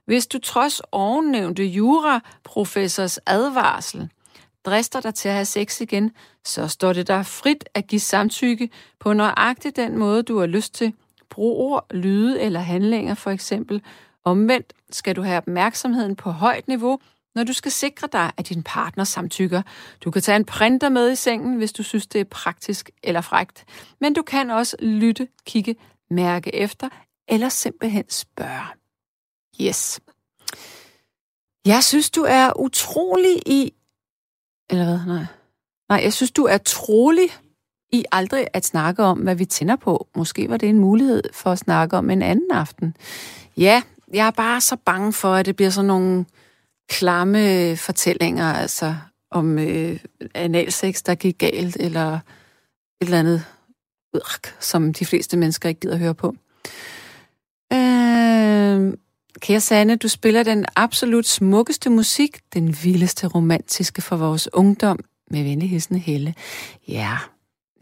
hvis du trods ovennævnte juraprofessors advarsel drister dig til at have sex igen, så står det dig frit at give samtykke på nøjagtig den måde, du har lyst til. Brug ord, lyde eller handlinger for eksempel. Omvendt skal du have opmærksomheden på højt niveau, når du skal sikre dig, at din partner samtykker. Du kan tage en printer med i sengen, hvis du synes, det er praktisk eller frægt. Men du kan også lytte, kigge, mærke efter, eller simpelthen spørge. Yes. Jeg synes, du er utrolig i... Eller hvad? Nej. Nej, jeg synes, du er trolig i aldrig at snakke om, hvad vi tænder på. Måske var det en mulighed for at snakke om en anden aften. Ja, jeg er bare så bange for, at det bliver sådan nogle klamme fortællinger, altså om øh, analsex, der gik galt, eller et eller andet, som de fleste mennesker ikke gider høre på. Øh, kære Sanne, du spiller den absolut smukkeste musik, den vildeste romantiske for vores ungdom, med venligheden Helle. Ja,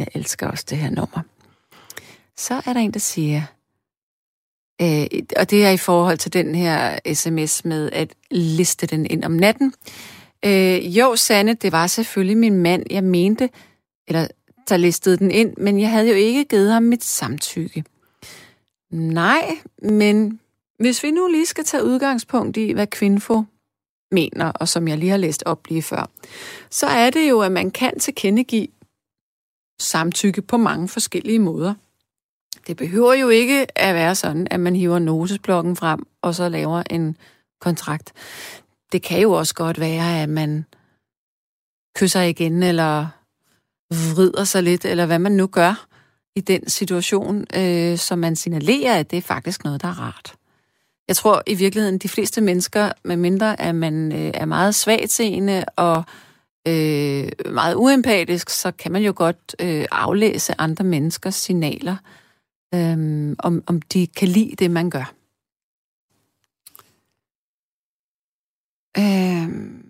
jeg elsker også det her nummer. Så er der en, der siger, Øh, og det er i forhold til den her sms med at liste den ind om natten. Øh, jo, Sanne, det var selvfølgelig min mand, jeg mente, eller der listede den ind, men jeg havde jo ikke givet ham mit samtykke. Nej, men hvis vi nu lige skal tage udgangspunkt i, hvad Kvinfo mener, og som jeg lige har læst op lige før, så er det jo, at man kan tilkendegive samtykke på mange forskellige måder. Det behøver jo ikke at være sådan, at man hiver nosesblokken frem, og så laver en kontrakt. Det kan jo også godt være, at man kysser igen, eller vrider sig lidt, eller hvad man nu gør i den situation, øh, som man signalerer, at det er faktisk noget, der er rart. Jeg tror i virkeligheden, de fleste mennesker, medmindre at man øh, er meget svagtseende og øh, Øh, meget uempatisk, så kan man jo godt øh, aflæse andre menneskers signaler øh, om, om de kan lide det, man gør. Øh,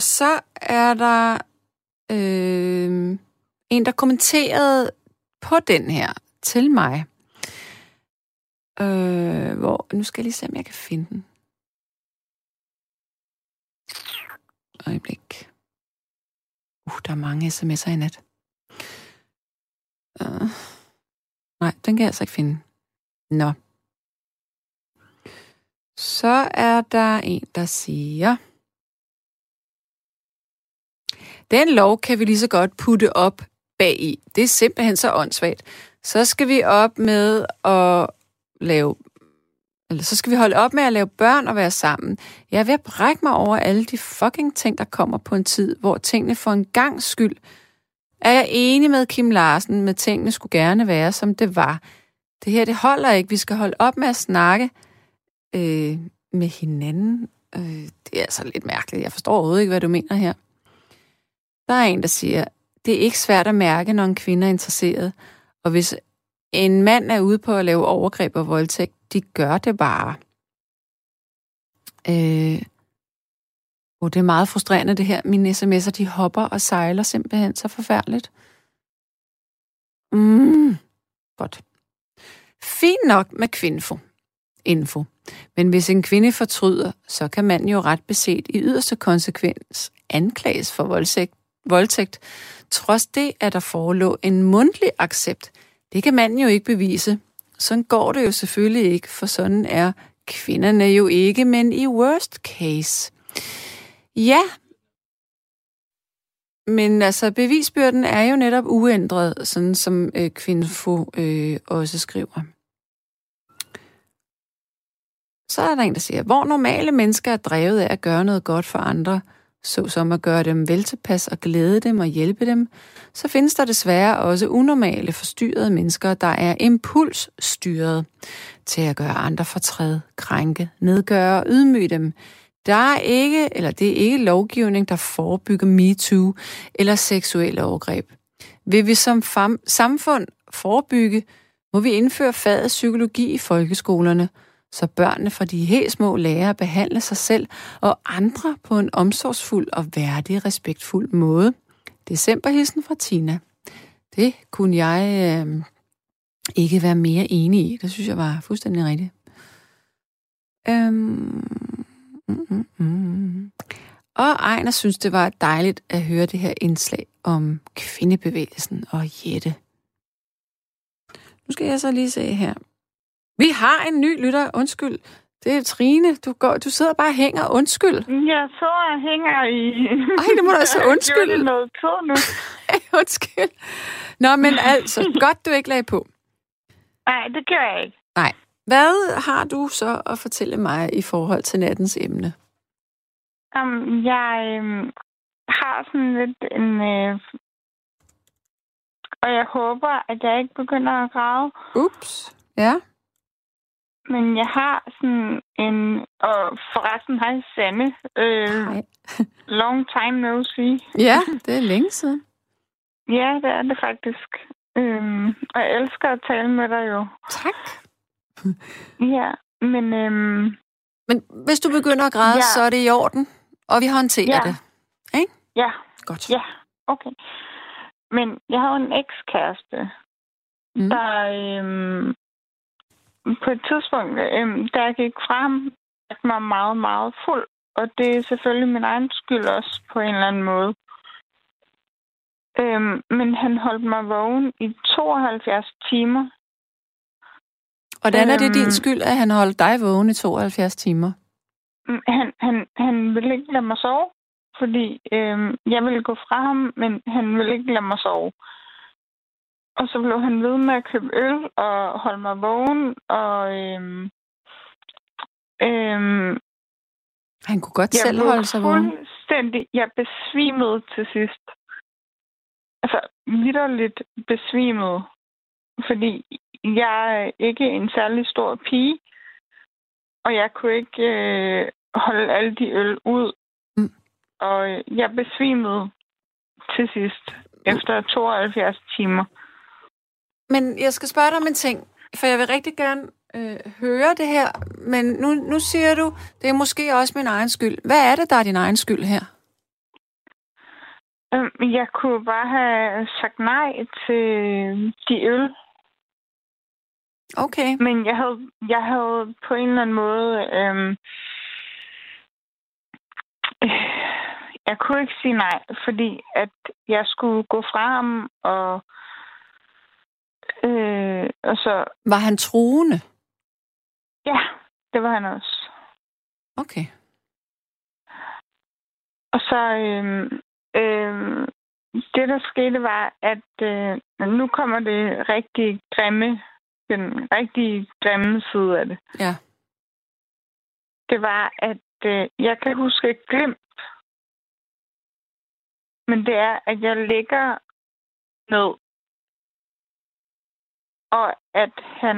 så er der øh, en, der kommenterede på den her til mig. Øh, hvor, nu skal jeg lige se, om jeg kan finde den. Øjeblik. Uh, der er mange sms'er i nat. Uh, nej, den kan jeg altså ikke finde. Nå. Så er der en, der siger... Den lov kan vi lige så godt putte op bag i. Det er simpelthen så åndssvagt. Så skal vi op med at lave eller så skal vi holde op med at lave børn og være sammen. Jeg er ved at brække mig over alle de fucking ting, der kommer på en tid, hvor tingene for en gang skyld er jeg enig med Kim Larsen, med tingene skulle gerne være, som det var. Det her, det holder ikke. Vi skal holde op med at snakke øh, med hinanden. Øh, det er altså lidt mærkeligt. Jeg forstår overhovedet ikke, hvad du mener her. Der er en, der siger, det er ikke svært at mærke, når en kvinde er interesseret. Og hvis en mand er ude på at lave overgreb og voldtægt, de gør det bare. Øh, Oh, det er meget frustrerende det her. Mine sms'er, de hopper og sejler simpelthen så forfærdeligt. Mm, godt. Fint nok med kvinfo. Info. Men hvis en kvinde fortryder, så kan man jo ret beset i yderste konsekvens anklages for voldtægt. voldtægt. Trods det, at der forelå en mundtlig accept, det kan man jo ikke bevise. Sådan går det jo selvfølgelig ikke, for sådan er kvinderne jo ikke, men i worst case. Ja, men altså, bevisbyrden er jo netop uændret, sådan som øh, Kvinfo øh, også skriver. Så er der en, der siger, hvor normale mennesker er drevet af at gøre noget godt for andre, såsom at gøre dem vel tilpas og glæde dem og hjælpe dem, så findes der desværre også unormale, forstyrrede mennesker, der er impulsstyret til at gøre andre fortræd, krænke, nedgøre og ydmyge dem. Der er ikke, eller det er ikke lovgivning, der forebygger MeToo eller seksuelle overgreb. Vil vi som samfund forebygge, må vi indføre faget psykologi i folkeskolerne – så børnene fra de helt små lærer at behandle sig selv og andre på en omsorgsfuld og værdig, respektfuld måde. Decemberhissen fra Tina. Det kunne jeg øh, ikke være mere enig i. Det synes jeg var fuldstændig rigtigt. Øhm, mm, mm, mm. Og Ejner synes, det var dejligt at høre det her indslag om kvindebevægelsen og Jette. Nu skal jeg så lige se her. Vi har en ny lytter. Undskyld. Det er Trine. Du, går, du sidder bare og hænger. Undskyld. Jeg så og hænger i... Ej, det må du altså undskylde. Jeg noget tid nu. Ej, undskyld. Nå, men altså, godt du ikke lagde på. Nej, det gør jeg ikke. Nej. Hvad har du så at fortælle mig i forhold til nattens emne? Um, jeg um, har sådan lidt en... Uh, og jeg håber, at jeg ikke begynder at græde. Ups. Ja. Men jeg har sådan en... Og forresten, hej Sanne. Øh, hej. long time no see. Ja, det er længe siden. ja, det er det faktisk. Øhm, og jeg elsker at tale med dig jo. Tak. ja, men... Øhm, men hvis du begynder at græde, ja. så er det i orden, og vi håndterer ja. det. Ikke? Ja. Godt. Ja, okay. Men jeg har en ekskæreste, mm. der øhm, på et tidspunkt, øh, jeg gik frem, jeg var meget, meget fuld. Og det er selvfølgelig min egen skyld også på en eller anden måde. Øhm, men han holdt mig vågen i 72 timer. Hvordan er det din øhm, skyld, at han holdt dig vågen i 72 timer? Mm, han, han, han ville ikke lade mig sove, fordi øhm, jeg ville gå fra ham, men han ville ikke lade mig sove. Og så blev han ved med at købe øl og holde mig vågen. Og øhm, øhm, han kunne godt selv holde sig vågen. Fuldstændig. Jeg besvimede til sidst. Altså, vidderligt besvimet. Fordi jeg er ikke en særlig stor pige. Og jeg kunne ikke øh, holde alle de øl ud. Mm. Og jeg besvimede til sidst. Efter 72 timer. Men jeg skal spørge dig om en ting, for jeg vil rigtig gerne øh, høre det her, men nu, nu siger du, det er måske også min egen skyld. Hvad er det, der er din egen skyld her? Øhm, jeg kunne bare have sagt nej til de øl. Okay. Men jeg havde, jeg havde på en eller anden måde... Øhm, jeg kunne ikke sige nej, fordi at jeg skulle gå fra ham og Øh, og så... Var han troende? Ja, det var han også. Okay. Og så... Øh, øh, det, der skete, var, at øh, nu kommer det rigtig grimme, den rigtig grimme side af det. Ja. Det var, at øh, jeg kan huske glimt. Men det er, at jeg ligger ned og at han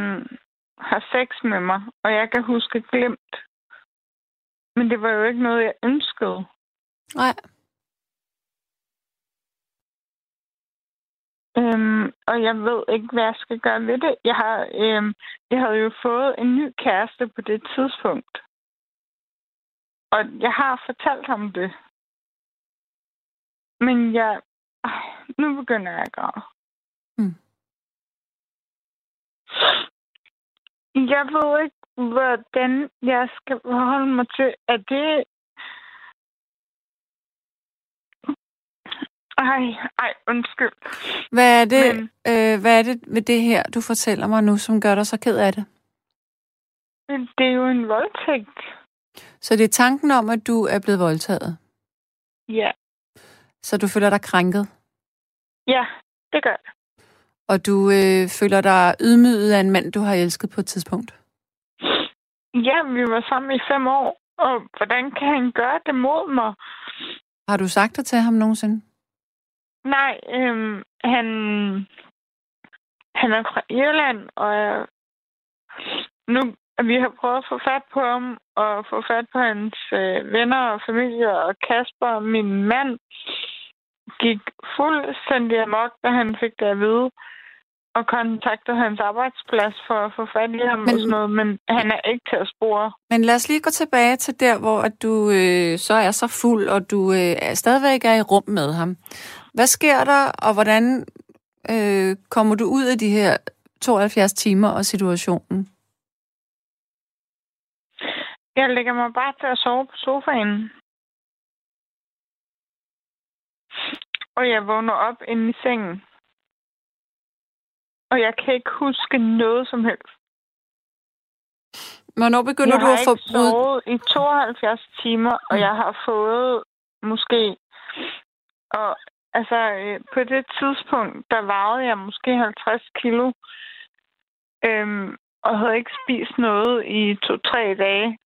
har sex med mig, og jeg kan huske glemt. Men det var jo ikke noget, jeg ønskede. Nej. Øhm, og jeg ved ikke, hvad jeg skal gøre ved det. Jeg, har, øhm, jeg havde jo fået en ny kæreste på det tidspunkt. Og jeg har fortalt ham det. Men jeg... Ej, nu begynder jeg at græde. Jeg ved ikke, hvordan jeg skal forholde mig til, at det... Ej, ej, undskyld. Hvad er det, Men... øh, hvad er det ved det her, du fortæller mig nu, som gør dig så ked af det? det er jo en voldtægt. Så det er tanken om, at du er blevet voldtaget? Ja. Så du føler dig krænket? Ja, det gør jeg. Og du øh, føler dig ydmyget af en mand, du har elsket på et tidspunkt? Ja, vi var sammen i fem år, og hvordan kan han gøre det mod mig? Har du sagt det til ham nogensinde? Nej, øhm, han, han er fra Irland, og jeg, nu vi har prøvet at få fat på ham, og få fat på hans øh, venner og familie, og Kasper, min mand, gik fuldstændig amok, da han fik det at vide og kontaktede hans arbejdsplads for at få fat i ham men, og sådan noget, men han er ikke til at spore. Men lad os lige gå tilbage til der, hvor at du øh, så er så fuld, og du øh, stadigvæk er i rum med ham. Hvad sker der, og hvordan øh, kommer du ud af de her 72 timer og situationen? Jeg lægger mig bare til at sove på sofaen. Og jeg vågner op inde i sengen. Og jeg kan ikke huske noget som helst. Hvornår begynder jeg du at få brud? Jeg har i 72 timer, og mm. jeg har fået måske... Og altså, øh, på det tidspunkt, der vejede jeg måske 50 kilo. Øhm, og havde ikke spist noget i to-tre dage.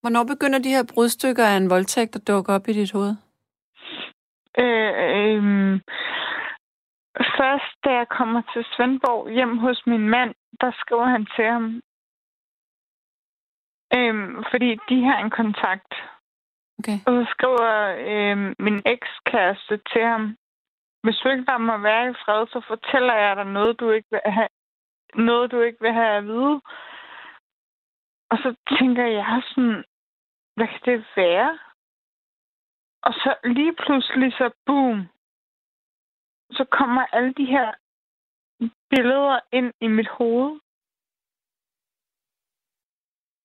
Hvornår begynder de her brudstykker af en voldtægt at dukke op i dit hoved? Øh, øh, Først, da jeg kommer til Svendborg hjem hos min mand, der skriver han til ham. Øhm, fordi de har en kontakt. Okay. Og så skriver øhm, min ekskæreste til ham, hvis du ikke lader mig være i fred, så fortæller jeg dig noget, du ikke vil have, noget, du ikke vil have at vide. Og så tænker jeg sådan, hvad kan det være? Og så lige pludselig så boom, så kommer alle de her billeder ind i mit hoved.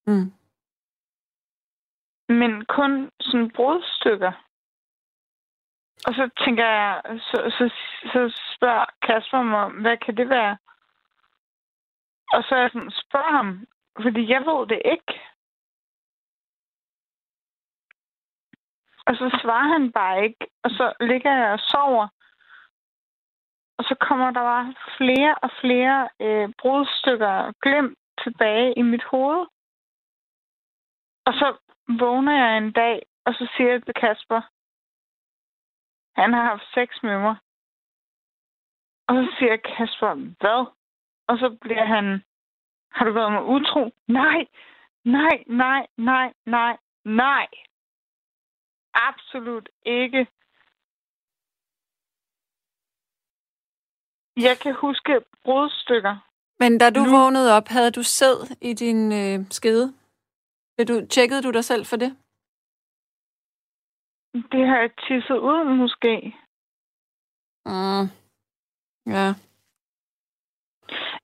Mm. Men kun sådan brudstykker. Og så tænker jeg, så, så, så spørger Kasper mig, hvad kan det være? Og så jeg sådan, spørger ham, fordi jeg ved det ikke. Og så svarer han bare ikke, og så ligger jeg og sover. Og så kommer der bare flere og flere øh, brudstykker glemt tilbage i mit hoved. Og så vågner jeg en dag, og så siger jeg til Kasper, han har haft sex med mig. Og så siger Kasper, hvad? Og så bliver han, har du været med utro? Nej, nej, nej, nej, nej, nej. Absolut ikke. Jeg kan huske brudstykker. Men da du nu... vågnede op, havde du sæd i din øh, skede? Du, tjekkede du dig selv for det? Det har jeg tisset ud, måske. Mm. Ja.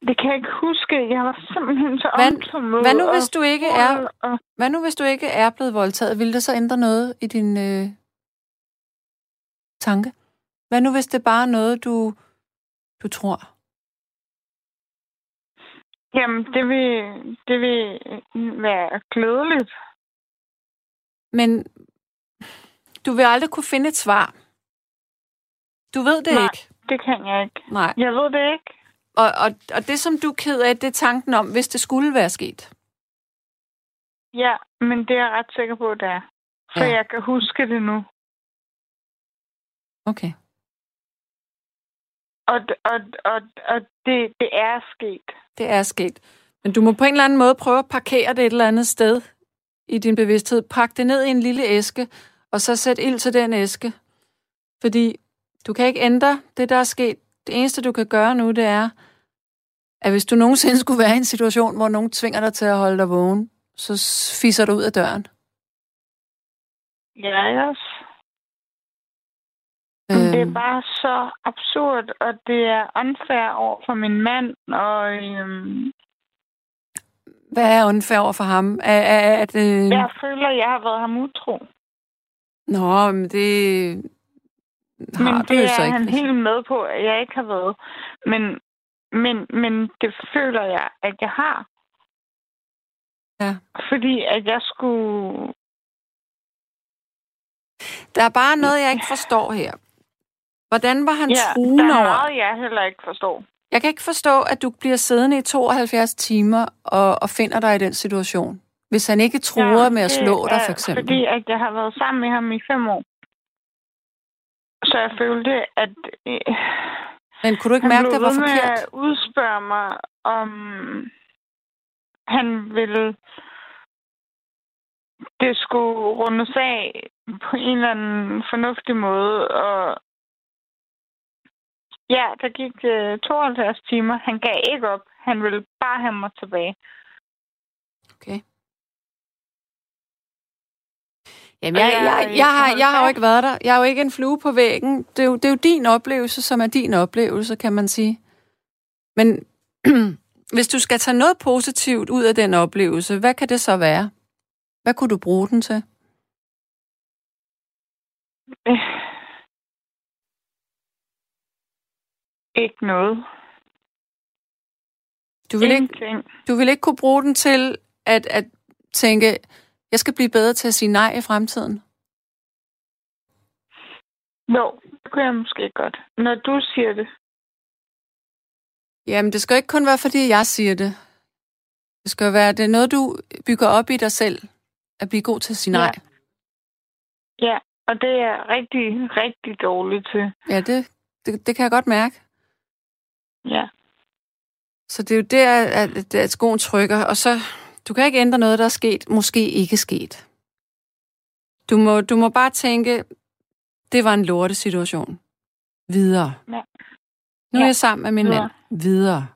Det kan jeg ikke huske. Jeg var simpelthen så hvad, hvad nu, hvis du ikke er, og... hvad nu, hvis du ikke er blevet voldtaget? Vil det så ændre noget i din øh, tanke? Hvad nu, hvis det bare er noget, du du tror? Jamen, det vil, det vil være glædeligt. Men du vil aldrig kunne finde et svar. Du ved det Nej, ikke. det kan jeg ikke. Nej. Jeg ved det ikke. Og, og, og det, som du er ked af, det er tanken om, hvis det skulle være sket. Ja, men det er jeg ret sikker på, det er. For ja. jeg kan huske det nu. Okay. Og, og, og, og det, det er sket. Det er sket. Men du må på en eller anden måde prøve at parkere det et eller andet sted i din bevidsthed. Pak det ned i en lille æske, og så sæt ild til den æske. Fordi du kan ikke ændre det, der er sket. Det eneste, du kan gøre nu, det er, at hvis du nogensinde skulle være i en situation, hvor nogen tvinger dig til at holde dig vågen, så fiser du ud af døren. Ja, Øh. Det er bare så absurd, og det er unfair over for min mand, og... Øhm, Hvad er unfair over for ham? Er, er, er det... Jeg føler, at jeg har været ham utro. Nå, men det... Har men det er ikke. han helt med på, at jeg ikke har været. Men, men, men det føler jeg, at jeg har. Ja. Fordi at jeg skulle... Der er bare noget, jeg ikke forstår her. Hvordan var han Ja, truende der er over? meget, jeg heller ikke forstår. Jeg kan ikke forstå, at du bliver siddende i 72 timer og, og finder dig i den situation. Hvis han ikke truer med at slå dig, for eksempel. Fordi at jeg har været sammen med ham i fem år. Så jeg følte, at øh, Men kunne du ikke han mærke, blev det var forkert? at udspørge mig, om han ville det skulle rundes af på en eller anden fornuftig måde. Og ja, der gik øh, 72 timer. Han gav ikke op. Han ville bare have mig tilbage. Okay. Jamen, jeg, jeg- jeg, jeg har, jeg har jo ikke været der. Jeg er jo ikke en flue på væggen. Det er jo, det er jo din oplevelse, som er din oplevelse, kan man sige. Men hvis du skal tage noget positivt ud af den oplevelse, hvad kan det så være? Hvad kunne du bruge den til? Øh. Ikke noget. Du vil, ikke, du vil ikke kunne bruge den til at, at tænke, jeg skal blive bedre til at sige nej i fremtiden. Jo, det kunne jeg måske godt. Når du siger det. Jamen, det skal ikke kun være, fordi jeg siger det. Det skal være, det er noget, du bygger op i dig selv, at blive god til at sige nej. Ja, og det er jeg rigtig, rigtig dårlig til. Ja, det, det, det kan jeg godt mærke. Ja. Så det er jo der, at, at skoen trykker, og så, du kan ikke ændre noget, der er sket, måske ikke sket. Du må, du må bare tænke, det var en lorte situation. Videre. Ja. Nu er Ja. jeg sammen med min Videre. mand. Videre.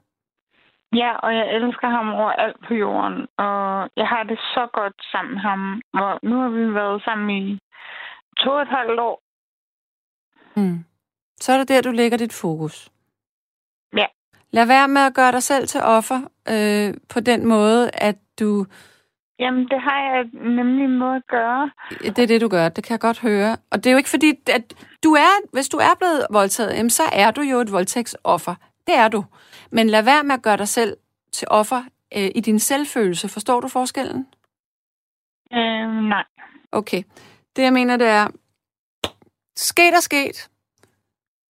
Ja, og jeg elsker ham over alt på jorden, og jeg har det så godt sammen med ham. Og nu har vi været sammen i to og et halvt år. Mm. Så er det der, du lægger dit fokus. Ja. Lad være med at gøre dig selv til offer øh, på den måde, at du... Jamen, det har jeg nemlig måde at gøre. Det er det, du gør. Det kan jeg godt høre. Og det er jo ikke fordi, at du er, hvis du er blevet voldtaget, jamen, så er du jo et voldtægtsoffer. Det er du. Men lad være med at gøre dig selv til offer øh, i din selvfølelse. Forstår du forskellen? Øh, nej. Okay. Det, jeg mener, det er, sket er sket.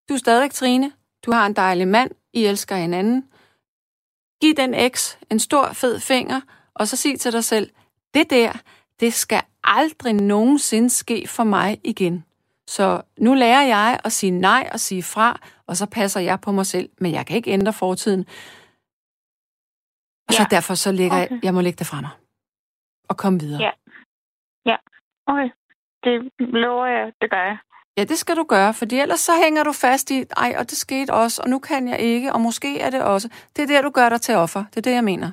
Du er stadigvæk Trine. Du har en dejlig mand. I elsker hinanden. Giv den eks en stor, fed finger, og så sig til dig selv, det der, det skal aldrig nogensinde ske for mig igen. Så nu lærer jeg at sige nej og sige fra, og så passer jeg på mig selv, men jeg kan ikke ændre fortiden. Og så Ja. derfor så lægger jeg, Okay. jeg må lægge det fra mig. Og komme videre. Ja. Okay, det lover jeg, det gør jeg. Ja, det skal du gøre, for ellers så hænger du fast i, ej, og det skete også, og nu kan jeg ikke, og måske er det også. Det er der, du gør dig til offer. Det er det, jeg mener.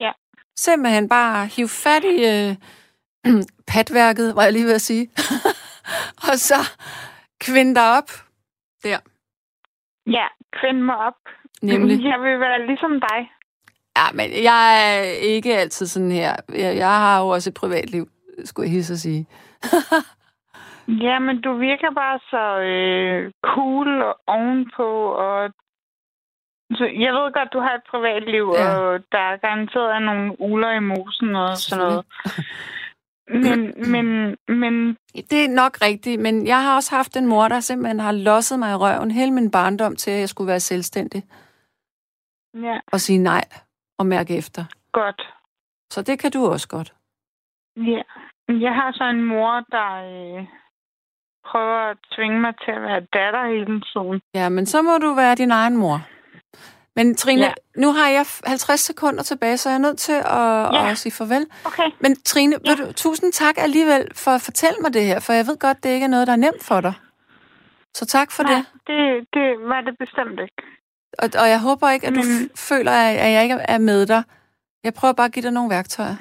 Ja. Simpelthen bare hiv fat i øh, patværket, var jeg lige ved at sige. og så kvind dig op. Der, Ja, kvind mig op. nemlig. Jeg vil være ligesom dig. Ja, men jeg er ikke altid sådan her. Jeg, jeg har jo også et privatliv, skulle jeg hilse at sige. Ja, men du virker bare så øh, cool og ovenpå, og så jeg ved godt, du har et privatliv, Ja. og der er garanteret er nogle uler i mosen og sådan noget. Men, men, men Det er nok rigtigt, men jeg har også haft en mor, der simpelthen har losset mig i røven hele min barndom til, at jeg skulle være selvstændig ja, og sige nej og mærke efter. godt. Så det kan du også godt. Ja. Jeg har så en mor, der øh, prøver at tvinge mig til at være datter hele tiden. Ja, men så må du være din egen mor. Men Trine, ja. Nu har jeg 50 sekunder tilbage, så jeg er nødt til at, ja. At sige farvel. Okay. Men Trine, ja. Du, tusind tak alligevel for at fortælle mig det her, for jeg ved godt, det ikke er noget, der er nemt for dig. Så tak for Nej, det. det, det var det bestemt ikke. Og, og jeg håber ikke, at du Men- f- føler, at jeg ikke er med dig. Jeg prøver bare at give dig nogle værktøjer.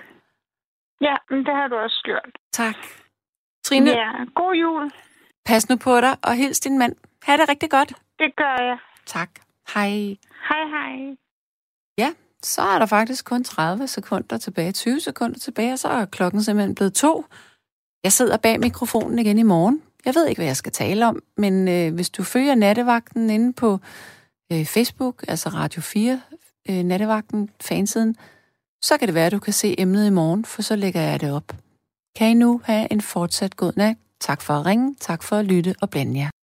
Ja, men det har du også gjort. Tak. Trine. Ja, god jul. Pas nu på dig, og hils din mand. Ha' det rigtig godt. Det gør jeg. Tak. Hej. Hej, hej. Ja, så er der faktisk kun 30 sekunder tilbage, 20 sekunder tilbage, og så er klokken simpelthen blevet to. Jeg sidder bag mikrofonen igen i morgen. Jeg ved ikke, hvad jeg skal tale om, men øh, hvis du følger nattevagten inde på øh, Facebook, altså Radio 4, øh, nattevagten, fansiden, så kan det være, at du kan se emnet i morgen, for så lægger jeg det op. Kan I nu have en fortsat god nat? Tak for at ringe, tak for at lytte og blande jer.